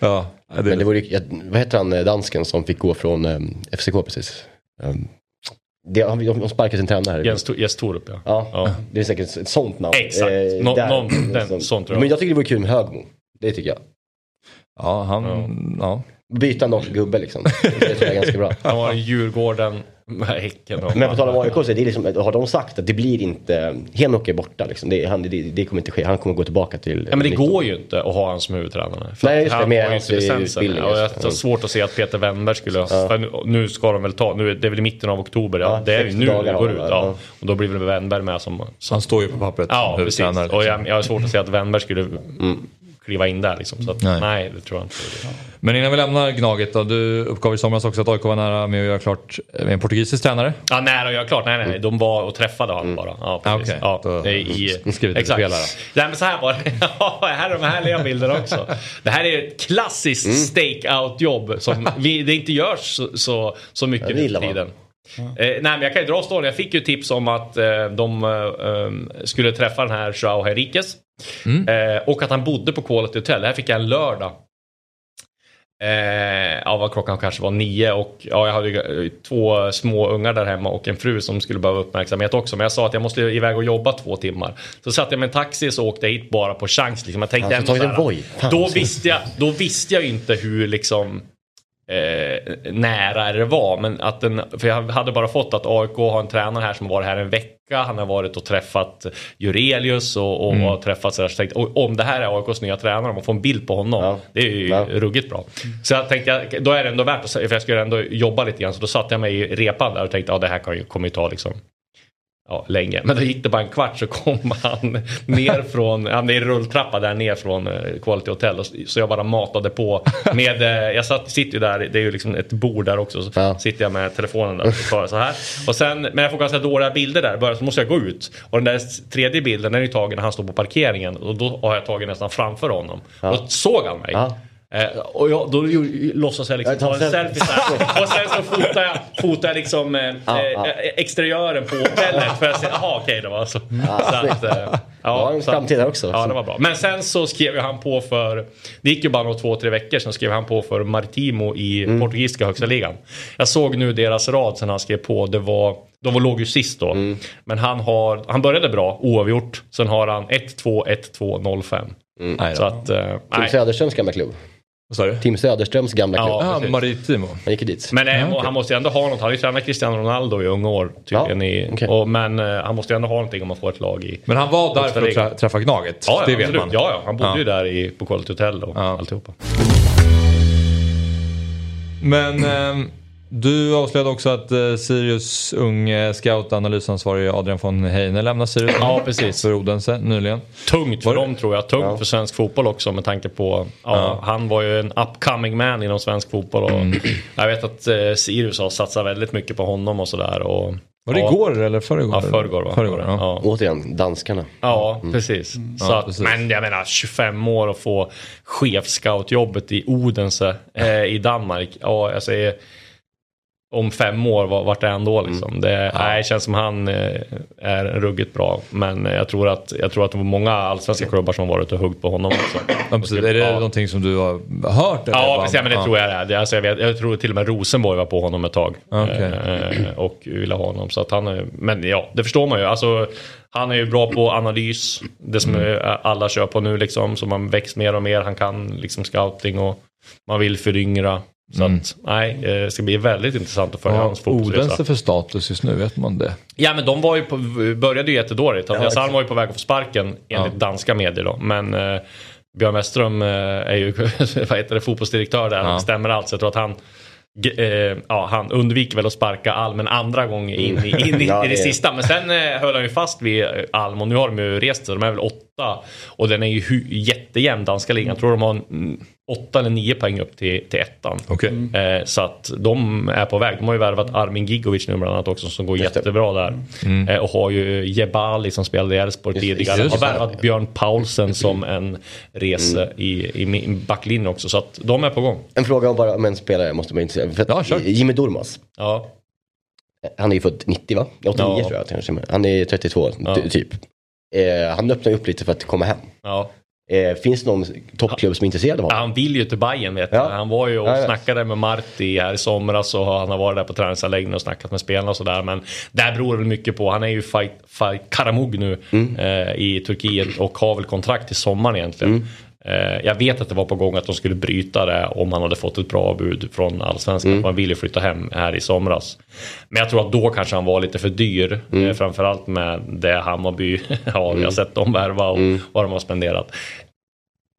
ja, det... Men det vore, vad heter han dansken som fick gå från um, FCK precis? Um, Det, de de sparkar sin tränare. Jens, Jens Torup ja. Ja, Ja. det är säkert ett sånt namn. Exakt. Nå- där- någon- den- sånt tror jag. Men jag tycker det vore kul med Högmo. Det tycker jag. Ja, han... Ja. Byta en norsk gubbe liksom. Det tror jag är ganska bra. Han var i Djurgården, Men på tal om AIK så är det liksom, har de sagt att det blir inte, Henok är borta liksom. Det, han, det, det kommer inte ske. Han kommer gå tillbaka till... Ja men det 19. går ju inte att ha han som huvudtränare. För Nej, just det, han med har ju hans inte licensen. utbildning, Och jag har svårt att se att Peter Wennberg skulle... För nu, ska de väl ta, nu är det väl i mitten av oktober, ja, Ja, det är ju 60 nu det går ut. ja. Ja. Och då blir väl Wennberg med som... som Han står ju på pappret ja, som precis. huvudtränare. Och liksom. jag, jag har svårt att se att Wennberg skulle kliva in där liksom. Så att, Nej. nej. det tror jag inte. Men innan vi lämnar Gnaget då. Du uppgav i somras också att AIK var nära med att göra klart med en portugisisk tränare. Ja, nära att göra klart. Nej, nej, nej. De var och träffade honom bara. Ja, Ah, precis. okej. Ja, Då- i, vi exakt. fel här då. Nej, men så här var det. Ja, här är de härliga bilderna också. Det här är ett klassiskt Mm. stakeout-jobb som vi, det inte görs så, så, så mycket nu för man. Eh, nej men jag kan ju dra storyn. Jag fick ju tips om att eh, de eh, um, skulle träffa den här Joao Henriquez. Mm. Eh, och att han bodde på Quality Hotel. Det här fick jag en lördag. Eh, ja, vad klockan kanske var nio och ja, jag hade ju eh, två små ungar där hemma och en fru som skulle behöva uppmärksamhet också. Men jag sa att jag måste iväg och jobba två timmar. Så satte jag mig i en taxi så åkte jag hit bara på chans. Liksom. Jag tänkte Alltså, ändå så här, då visste, jag, då visste jag inte hur liksom eh, nära det var. Men att den, för jag hade bara fått att AIK har en tränare här som har varit här en vecka. Han har varit och träffat Jurelius och, och har träffat sådär. Så tänkte, om det här är AIKs nya tränare, om man får en bild på honom. Ja. Det är ju Ja. ruggigt bra. Så jag tänkte, då är det ändå värt att, för jag skulle ändå jobba lite grann. Så då satte jag mig i repan där och tänkte, ja det här kan ju, kommer ju ta liksom ja, länge. Men då gick det bara en kvart så kom han ner från, han är i rulltrappa där ner från eh, Quality Hotel. Så jag bara matade på med, eh, jag satt, sitter ju där, det är ju liksom ett bord där också. Så Ja. sitter jag med telefonen där och tar så här. Och sen, men jag får ganska dåliga bilder där, så måste jag gå ut. Och den där tredje bilden den är ju tagen när han står på parkeringen. Och då har jag tagit nästan framför honom. Och då såg han mig. Ja. Eh, och jag, då ju- låtsas jag liksom Jag ta en selfie. så. Och sen så fotar jag, fotar jag liksom eh, eh, ja. exteriören på hotellet. För jag ser, jaha okej det var så. så att, eh, Ja, en så- framtid där också. Ja det var bra. Men sen så skrev han på för, det gick ju bara några två, tre veckor sen skrev han på för Maritimo i Mm. portugisiska högsta ligan. Jag såg nu deras rad sen han skrev på, det var de var- låg ju sist då. Mm. Men han har, han började bra, oavgjort. Sen har han 1-2, 1-2, 0-5. Nej, Så att, eh, Tim nej. Söderströms gamla klubb. Vad sa du? Tim Söderströms gamla klubb. Ja. Maritimo. Han gick dit. Men eh, han måste ju ändå ha något. Han har ju tränat Cristiano Ronaldo i unga år. Tydligen Ja, okej. och, men eh, han måste ju ändå ha någonting om man får ett lag i... Men han var där för att trä- träffa Gnaget. Ja, det ja, vet absolut. man. Ja, ja, han bodde Ja. ju där i, på Quality Hotel och Ja. alltihopa. Men ehm, du avslöjade också att eh, Sirius unge scout-analysansvarige Adrian von Heine lämnar Sirius. Ja, precis. För Odense nyligen. Tungt för dem tror jag. Tungt för svensk fotboll också med tanke på... Ja, Han var ju en upcoming man inom svensk fotboll. Och Mm. Jag vet att eh, Sirius har satsat väldigt mycket på honom och sådär. Och, Var det ja, igår eller förrgår? Ja, förrgår va? Förrgår, ja. ja. Återigen, danskarna. Ja, precis. Så Ja, att, precis. Men jag menar 25 år och få chefscoutjobbet i Odense eh, i Danmark. Ja, jag säger om fem år, var- vart är han då liksom? Det, nej, det känns som han eh, är ruggigt bra. Men jag tror att, jag tror att det var många allsvenska klubbar som varit och huggt på honom också. Ja, precis. Är det Ja. någonting som du har hört? eller Ja, precis, ja, men det tror jag det är. Alltså, jag, vet, jag tror till och med Rosenborg var på honom ett tag. Okej. Eh, och ville ha honom. Så att han är, men ja, det förstår man ju. Alltså, han är ju bra på analys. Det som Mm. eh, alla kör på nu liksom. Så man växt mer och mer. Han kan liksom scouting och man vill föryngra. Så att nej, eh, det ska bli väldigt intressant att följa Ja, hans fotbollsresa. Odense för status just nu, vet man det? Ja men de var ju på, började ju jättedåligt. Ja, Andreas Alm var ju på väg att få sparken enligt danska medier då. Men eh, Björn Westström eh, är ju vad heter det, fotbollsdirektör där Ja. och bestämmer allt. Så jag tror att han eh, ja, han undviker väl att sparka Alm en andra gång in i, in i, Ja, i det sista. Men sen eh, höll han ju fast vid Alm och nu har de ju rest sig. De är väl åtta. Och den är ju jättejämn danska ligan. Jag tror de har mm, åtta eller nio poäng upp till, till ettan. Okej. Eh, så att de är på väg. De har ju värvat Armin Gigovic nu bland annat också som går Just det. jättebra där. Eh, och har ju Jebali som spelade i Elfsborg tidigare. just Har det. värvat Björn Paulsen som en rese i, i min backlinjen också. Så att de är på gång. En fråga om bara om en spelare måste man inte säga. För Ja. Jimmy Durmaz. Ja, Han är ju född 90 va? 89 Ja. tror jag Han är 32 Ja. ty- typ. Eh, han öppnar upp lite för att komma hem. ja. Eh, finns det någon toppklubb som är intresserad av honom? Han vill ju till Bayern vet jag. Han var ju och Ja, ja. snackade med Marti här i somras och han har varit där på träningsanläggningen och snackat med spelarna och sådär. Men där beror det väl mycket på. Han är ju fight, fight Karamug nu Mm. eh, i Turkiet och har väl kontrakt till sommaren egentligen. Mm. Eh, jag vet att det var på gång att de skulle bryta det om han hade fått ett bra bud från allsvenskan. Mm. Man ville flytta hem här i somras. Men jag tror att då kanske han var lite för dyr. Mm. Eh, framförallt med det Hammarby har. Jag har sett dem värva och Mm. vad de har spenderat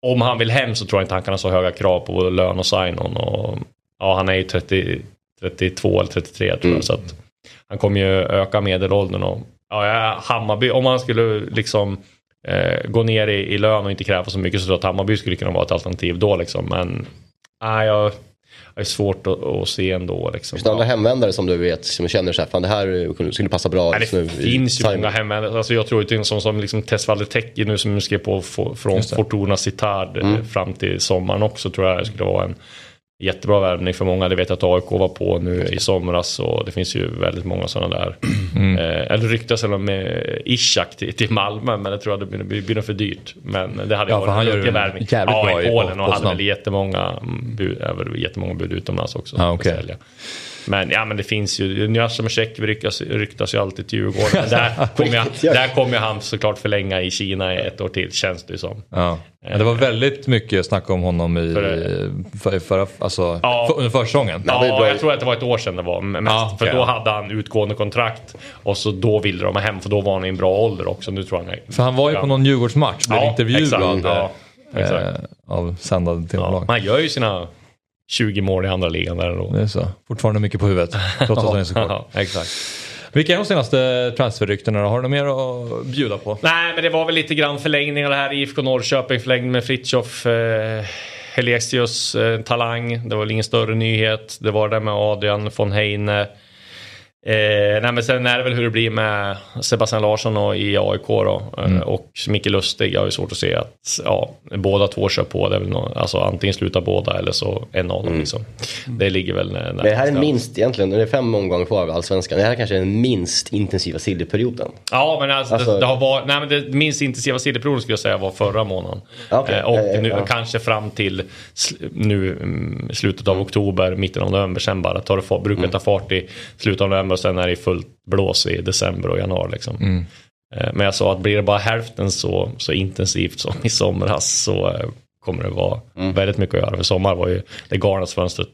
om han vill hem så tror jag inte han kan ha så höga krav på både lön och sign-on. Och, ja, han är ju 30, 32 eller 33 tror Mm. jag. Så att han kommer ju öka medelåldern. Och, ja, ja, Hammarby, om han skulle liksom eh, gå ner i, i lön och inte kräva så mycket så tror jag att Hammarby skulle kunna vara ett alternativ då. Liksom. Men nej, jag, jag är svårt att, att se ändå. Liksom. Finns det andra hemvändare som du vet som känner så här, fan det här skulle passa bra Nej, det nu i finns ju många hemvändare. Alltså jag tror att det är en sån som liksom Tesvalde Tecki nu som skrev på från det. Fortuna Citard eh, Mm. fram till sommaren också tror jag skulle vara en jättebra värvning för många. Det vet jag att AIK var på nu i somras och det finns ju väldigt många sådana där. Mm. Eh, eller ryktas väl med Ishak till, till Malmö men det tror jag det blir, blir för dyrt. Men det hade Ja, han varit gör en det värvning. ja, i Polen och hade väl jättemånga mm, bud, jättemånga bud utomlands också. Ah, att sälja. Men, ja, men det finns ju, Njasemecek ryktas, ryktas ju alltid till Djurgården. Men där kommer jag, ja. där kommer han såklart förlänga i Kina i ett år till känns det ju som. Ja. Men det var väldigt mycket snack om honom i För- för, förra, alltså, Ja. för, under försäsongen. Ja, bra. jag tror att det var ett år sedan det var mest. Ja, för okej, då ja. hade han utgående kontrakt och så då ville de ha hem för då var han i en bra ålder också. Nu tror jag han är... För han var ju på någon Djurgårdsmatch, blev Ja, intervjuad exakt. Ja, eh, av sändande Ja, tv-bolag. han gör ju sina 20 mål i andra ligan där ändå. Det är så. Fortfarande mycket på huvudet, trots att han är så kort. Ja, exakt. Vilka är de senaste transferryktena då? Har du något mer att bjuda på? Nej, men det var väl lite grann förlängningar det här. IFK Norrköping förlängd med Fritiof eh, Helexius, eh, talang. Det var väl ingen större nyhet. Det var det med Adrian von Heine. Eh, nej men sen är det väl hur det blir med Sebastian Larsson och i AIK då. Eh, Och Micke Lustig, jag har ju svårt att se att ja, båda två kör på. Det är väl nå- alltså antingen slutar båda eller så en av dem liksom. Det ligger väl när, Men det här är minst egentligen, det är fem omgångar kvar av Allsvenskan. Det här kanske är den minst intensiva silly-perioden. Ja, men alltså, Alltså- det, det har varit, nej men det minst intensiva silverprovet skulle jag säga var förra månaden. Okej, Eh, och ja, ja, nu, kanske fram till sl- nu mm, slutet av oktober, mitten av november. Sen bara tar det brukar Mm. ta fart i slutet av november och sen är det fullt blås i december och januari. Liksom. Mm. Eh, men jag sa att blir det bara hälften så, så intensivt som i somras så eh, kommer det vara Mm. väldigt mycket att göra. För sommar var ju det galnaste fönstret.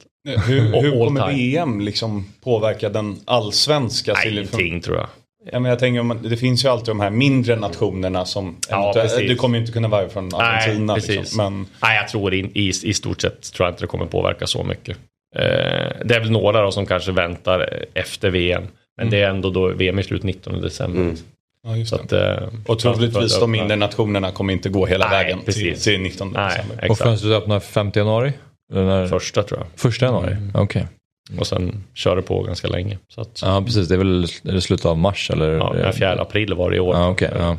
Hur, Och hur all kommer. VM liksom påverka den allsvenska Nej, silly- ingenting tror jag. Ja, men jag tänker, det finns ju alltid de här mindre nationerna som... Ja, du kommer ju inte kunna vara från Argentina. Nej, precis. liksom, men Nej, jag tror in, i, i stort sett tror jag inte det kommer påverka så mycket. Eh, det är väl några då som kanske väntar efter VM. Men det är ändå då VM är slut 19 december. Mm. ja, just Så att, eh, Och troligtvis de mindre nationerna kommer inte gå hela Nej, vägen till, precis. till 19 Nej, december. Och exakt. fönstret öppnar 5 januari? Första tror jag. Första januari? Mm. Okej. Och sen kör det på ganska länge. Så att, Ja precis, det är väl är det slutet av mars eller? ja, den 4 april var det i år. Ja, okej, ja.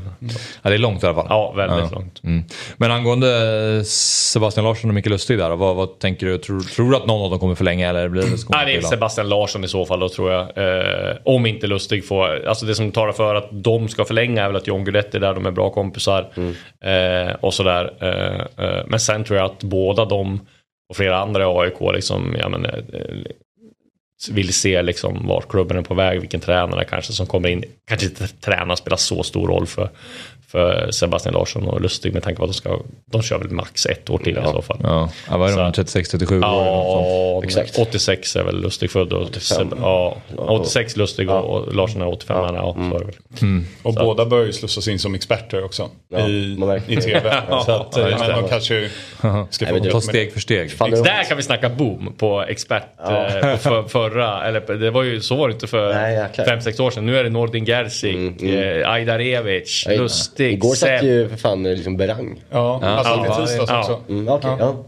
ja, det är långt i alla fall. Ja, väldigt Ja. långt. Mm. Men angående Sebastian Larsson och Micke Lustig där, vad, vad tänker du? Tror, tror du att någon av dem kommer förlänga eller blir det Nej, det är? Sebastian Larsson i så fall då tror jag. Eh, om inte Lustig får... Alltså det som talar för att de ska förlänga är väl att John Guidetti är där, de är bra kompisar. Eh, och sådär. Eh, eh, men sen tror jag att båda de och flera andra i AIK liksom, ja, men, eh, vill se liksom vart klubben är på väg, vilken tränare kanske som kommer in. Kanske inte tränar spelar så stor roll för, för Sebastian Larsson och Lustig med tanke på att de ska, de kör väl max ett år till i så fall. Ja, ja vad är Så de? att- 36-37 år? Ja, Exakt. 86 är väl Lustig född. och 85. Ja, 86 Lustig och, och Larsson är 85. Ja. Ja, så är det väl. Och båda bör ju slussas in som experter också Ja, i, i tv. så att, Ja, ja, men de kanske ska få Ta steg för steg. Där kan vi snacka boom på expert. Eh, på för, förra, eller det var ju så var det inte för Nej, jäklar. 5-6 år sedan. Nu är det Nordin Gerzik, Mm, eh, Ajdarevic, Oj, Lustig, Igår satt ju för fan liksom Berang. Ja, alltså Ja, i tisdags ja. också. Mm, Okej, ja. Att-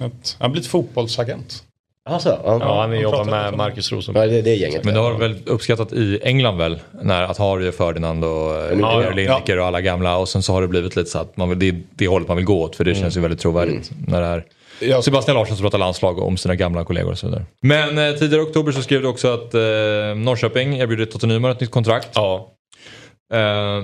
Han har blivit fotbollsagent. Alltså, ja. Ja, han de jobbar med Marcus Rosenberg. Ja, det, det är gänget. Men det har väl uppskattat i England väl? När att Harry och Ferdinand och Ja, ja, ja. Lineker och alla gamla. Och sen så har det blivit lite så att man vill, det är det hållet man vill gå åt. För det känns ju väldigt trovärdigt. När det är Ja. Sebastian Larsson som pratar landslag om sina gamla kollegor och så vidare. Men eh, tidigare i oktober så skrev du också att eh, Norrköping erbjuder Totte Nyman ett nytt kontrakt. Ja, Eh,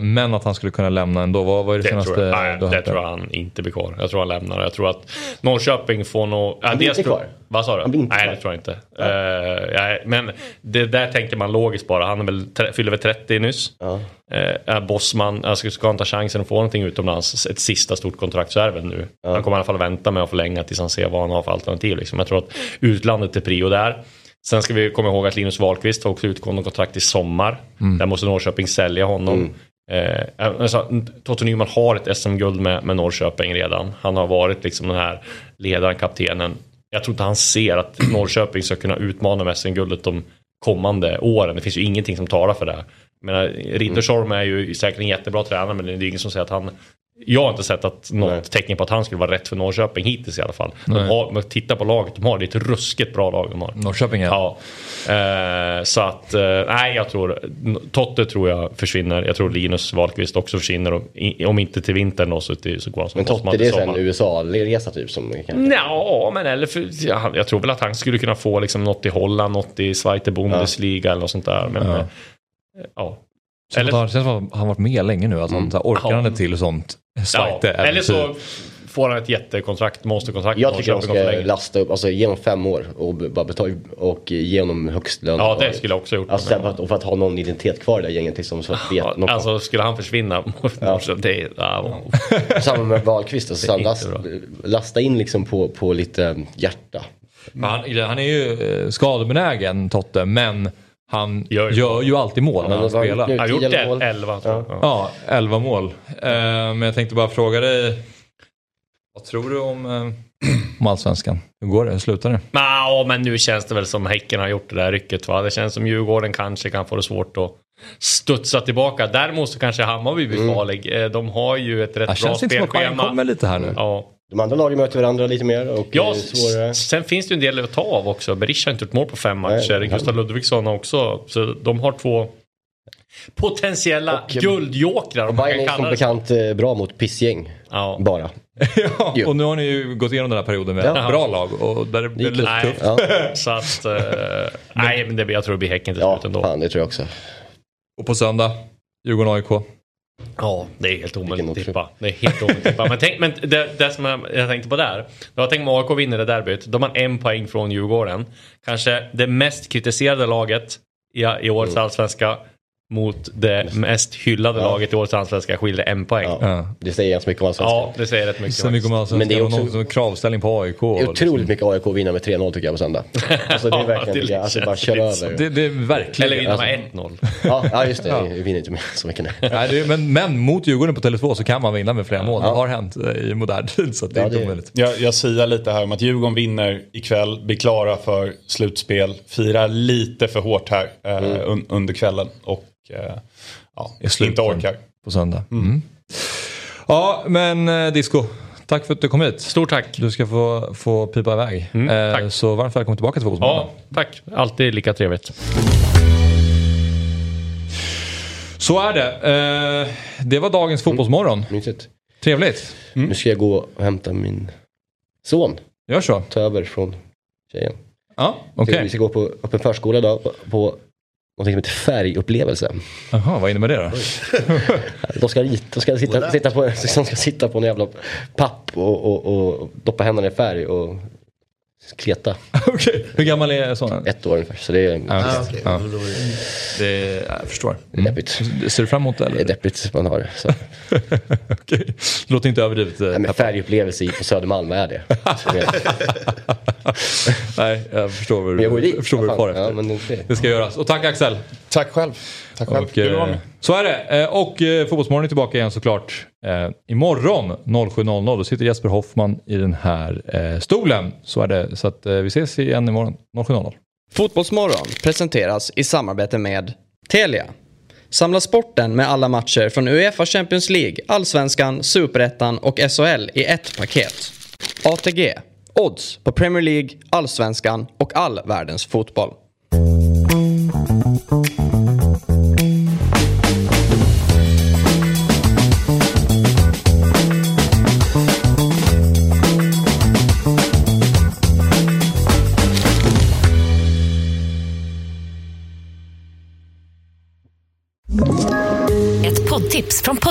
men att han skulle kunna lämna ändå. Vad var det, Det, senaste tror jag, nej, du det tror jag han inte blir kvar. Jag tror han lämnar. Jag tror att Norrköping får nog... Ja, Han blir inte tror- kvar? Vad sa du? Han blir inte nej, kvar? det tror jag inte. Eh, nej, men det där tänker man logiskt bara. Han är väl, fyller väl 30 nyss. Ja. Eh, är Bosman, alltså ska han ta chansen att få någonting utomlands, ett sista stort kontrakt så är det väl nu. Han kommer i alla fall vänta med att förlänga tills han ser vad han har för alternativ. Liksom. Jag tror att utlandet är prio där. Sen ska vi komma ihåg att Linus Wahlqvist har också utgående kontrakt i sommar. Där måste Norrköping sälja honom. Eh, alltså, Toto Nyman har ett SM-guld med, med Norrköping redan. Han har varit liksom den här ledaren, kaptenen. Jag tror inte han ser att Norrköping ska kunna utmana med SM-guldet de kommande åren. Det finns ju ingenting som talar för det. Menar, Ridderstolm är ju säkert en jättebra tränare men det är ju ingen som säger att han jag har inte sett att något Nej. tecken på att han skulle vara rätt för Norrköping hittills i alla fall. De har, titta på laget de har, det är ett ruskigt bra lag de har. Norrköping ja. Ja. Eh, så att, eh, nej jag tror, Totte tror jag försvinner. Jag tror Linus Wahlqvist också försvinner. I, om inte till vintern då så, till, så går han som Men Totte, det är en. USA-resa typ som kan... Ja, men eller för, ja, jag tror väl att han skulle kunna få liksom något i Holland, något i Zweite Bundesliga eller något sånt där. Men, Ja. ja. Ja. Eller... Det känns som att han varit med länge nu. Att han så här, orkar Ja. han det till sånt ja. sajte eller så äventyr. får han ett jättekontrakt, monsterkontrakt. Jag tycker de och ska lasta upp, alltså ge honom fem år och bara betala och ge honom högst lön. Ja, det skulle jag också ha gjort. Alltså för att, och för att ha någon identitet kvar i det där gänget liksom. Så att vet, Ja, någon, alltså skulle han försvinna, så det, ja, Samma med Wahlqvist, alltså, så last, lasta in liksom på, på lite hjärta. Men Han, han är ju eh, skadebenägen Totte men han Gör gör ju- ju, alltid mål när han spelar. han har gjort Tio mål. det 11 tror jag. Ja. Ja, 11 mål. Eh, men jag tänkte bara fråga dig. Vad tror du om, eh, om allsvenskan? Hur går det? Hur slutar det? Ja, men nu känns det väl som Häcken har gjort det där rycket. Va? Det känns som Djurgården kanske kan få det svårt att studsa tillbaka. Däremot så kanske Hammarby blir farlig. Eh, De har ju ett rätt Det bra känns inte som att spelschema. kommer lite här nu. Ja. De andra lagen möter varandra lite mer och Ja, eh, svårare. sen finns det ju en del att ta av också. Berisha har inte gjort mål på fem matcher. nej. Gustav Ludvigsson har också. Så de har två potentiella Och- guldjokrar om man Bayern är som det bekant eh, bra mot pissgäng. Ja. Bara. ja, och nu har ni ju gått igenom den här perioden med Ja. bra lag och där det blir lite Nej, tufft. Ja, så att... eh, nej, men det, jag tror det blir Häcken till ja slut ändå. fan, det tror jag också. Och på söndag, Djurgården-AIK. Ja, det är helt omöjligt att tippa. Det är helt omöjligt tippa. Men, tänk, men det, det som jag, jag tänkte på där. Jag tänkte om AIK vinner det derbyt. Då har man en poäng från Djurgården. Kanske det mest kritiserade laget i, i årets allsvenska. Mot det mest hyllade Ja. laget i årets allsvenska skiljer en poäng. Ja. Ja, Ja. Det säger ganska mycket om allsvenskan. det säger rätt mycket. Mycket om faktiskt. Men det är också- någon kravställning på AIK. Det otroligt mycket AIK vinna med 3-0 tycker jag på söndag. Alltså det är Ja, verkligen, det tycker jag, alltså bara kör över. Det, det är verkligen. Eller vinna Alltså- med 1-0. Ja, ja just det, Ja. vi vinner inte med så mycket nu. Nej, det är, men, men mot Djurgården på Tele2 så kan man vinna med flera mål. Ja. Det har hänt eh, i modern tid så att det är Ja, inte det- omöjligt. Jag, jag säger lite här om att Djurgården vinner ikväll, blir klara för slutspel, firar lite för hårt här eh, un, under kvällen och ja, Är slut inte orkar. På söndag. Mm. Ja, men eh, Disco. Tack för att du kom hit. Stort tack. Du ska få, få pipa iväg. Mm, eh, tack. så varmt välkommen tillbaka till Fotbollsmorgon. Ja, tack. Alltid lika trevligt. Så är det. Eh, det var dagens Fotbollsmorgon. Mysigt. Trevligt. Nu ska jag gå och hämta min son. Gör så. Ta över från tjejen. Ja, okej. Vi ska gå på öppen förskola idag på något som heter färgupplevelse. Jaha, vad innebär det då? De ska, de ska, sitta, sitta, på, de ska sitta på en jävla papp och, och, och doppa händerna i färg och kleta. Okej. Hur gammal är sonen? Ett år ungefär. Så det är, Ja, Ah, okej. Ja. Är det- Det, jag förstår. det är deppigt. Ser du fram emot det? Det är Eller? deppigt man har det. Så. Okej. Det låter inte överdrivet. eh, Nej, men färgupplevelse i- på Södermalm, vad är det? Nej, jag förstår vad du, jag förstår vad du far efter. Ja, men det, Det ska göras. Och tack Axel. Tack själv. Tack själv. Och, Kul att vara eh, med så är det. Eh, och eh, Fotbollsmorgon är tillbaka igen såklart. Eh, imorgon 07.00 då sitter Jesper Hoffman i den här stolen. Så är det. Så att vi ses igen imorgon 07.00. Fotbollsmorgon presenteras i samarbete med Telia. Samla sporten med alla matcher från Uefa Champions League, Allsvenskan, Superettan och SHL i ett paket. ATG. Odds på Premier League, Allsvenskan och all världens fotboll.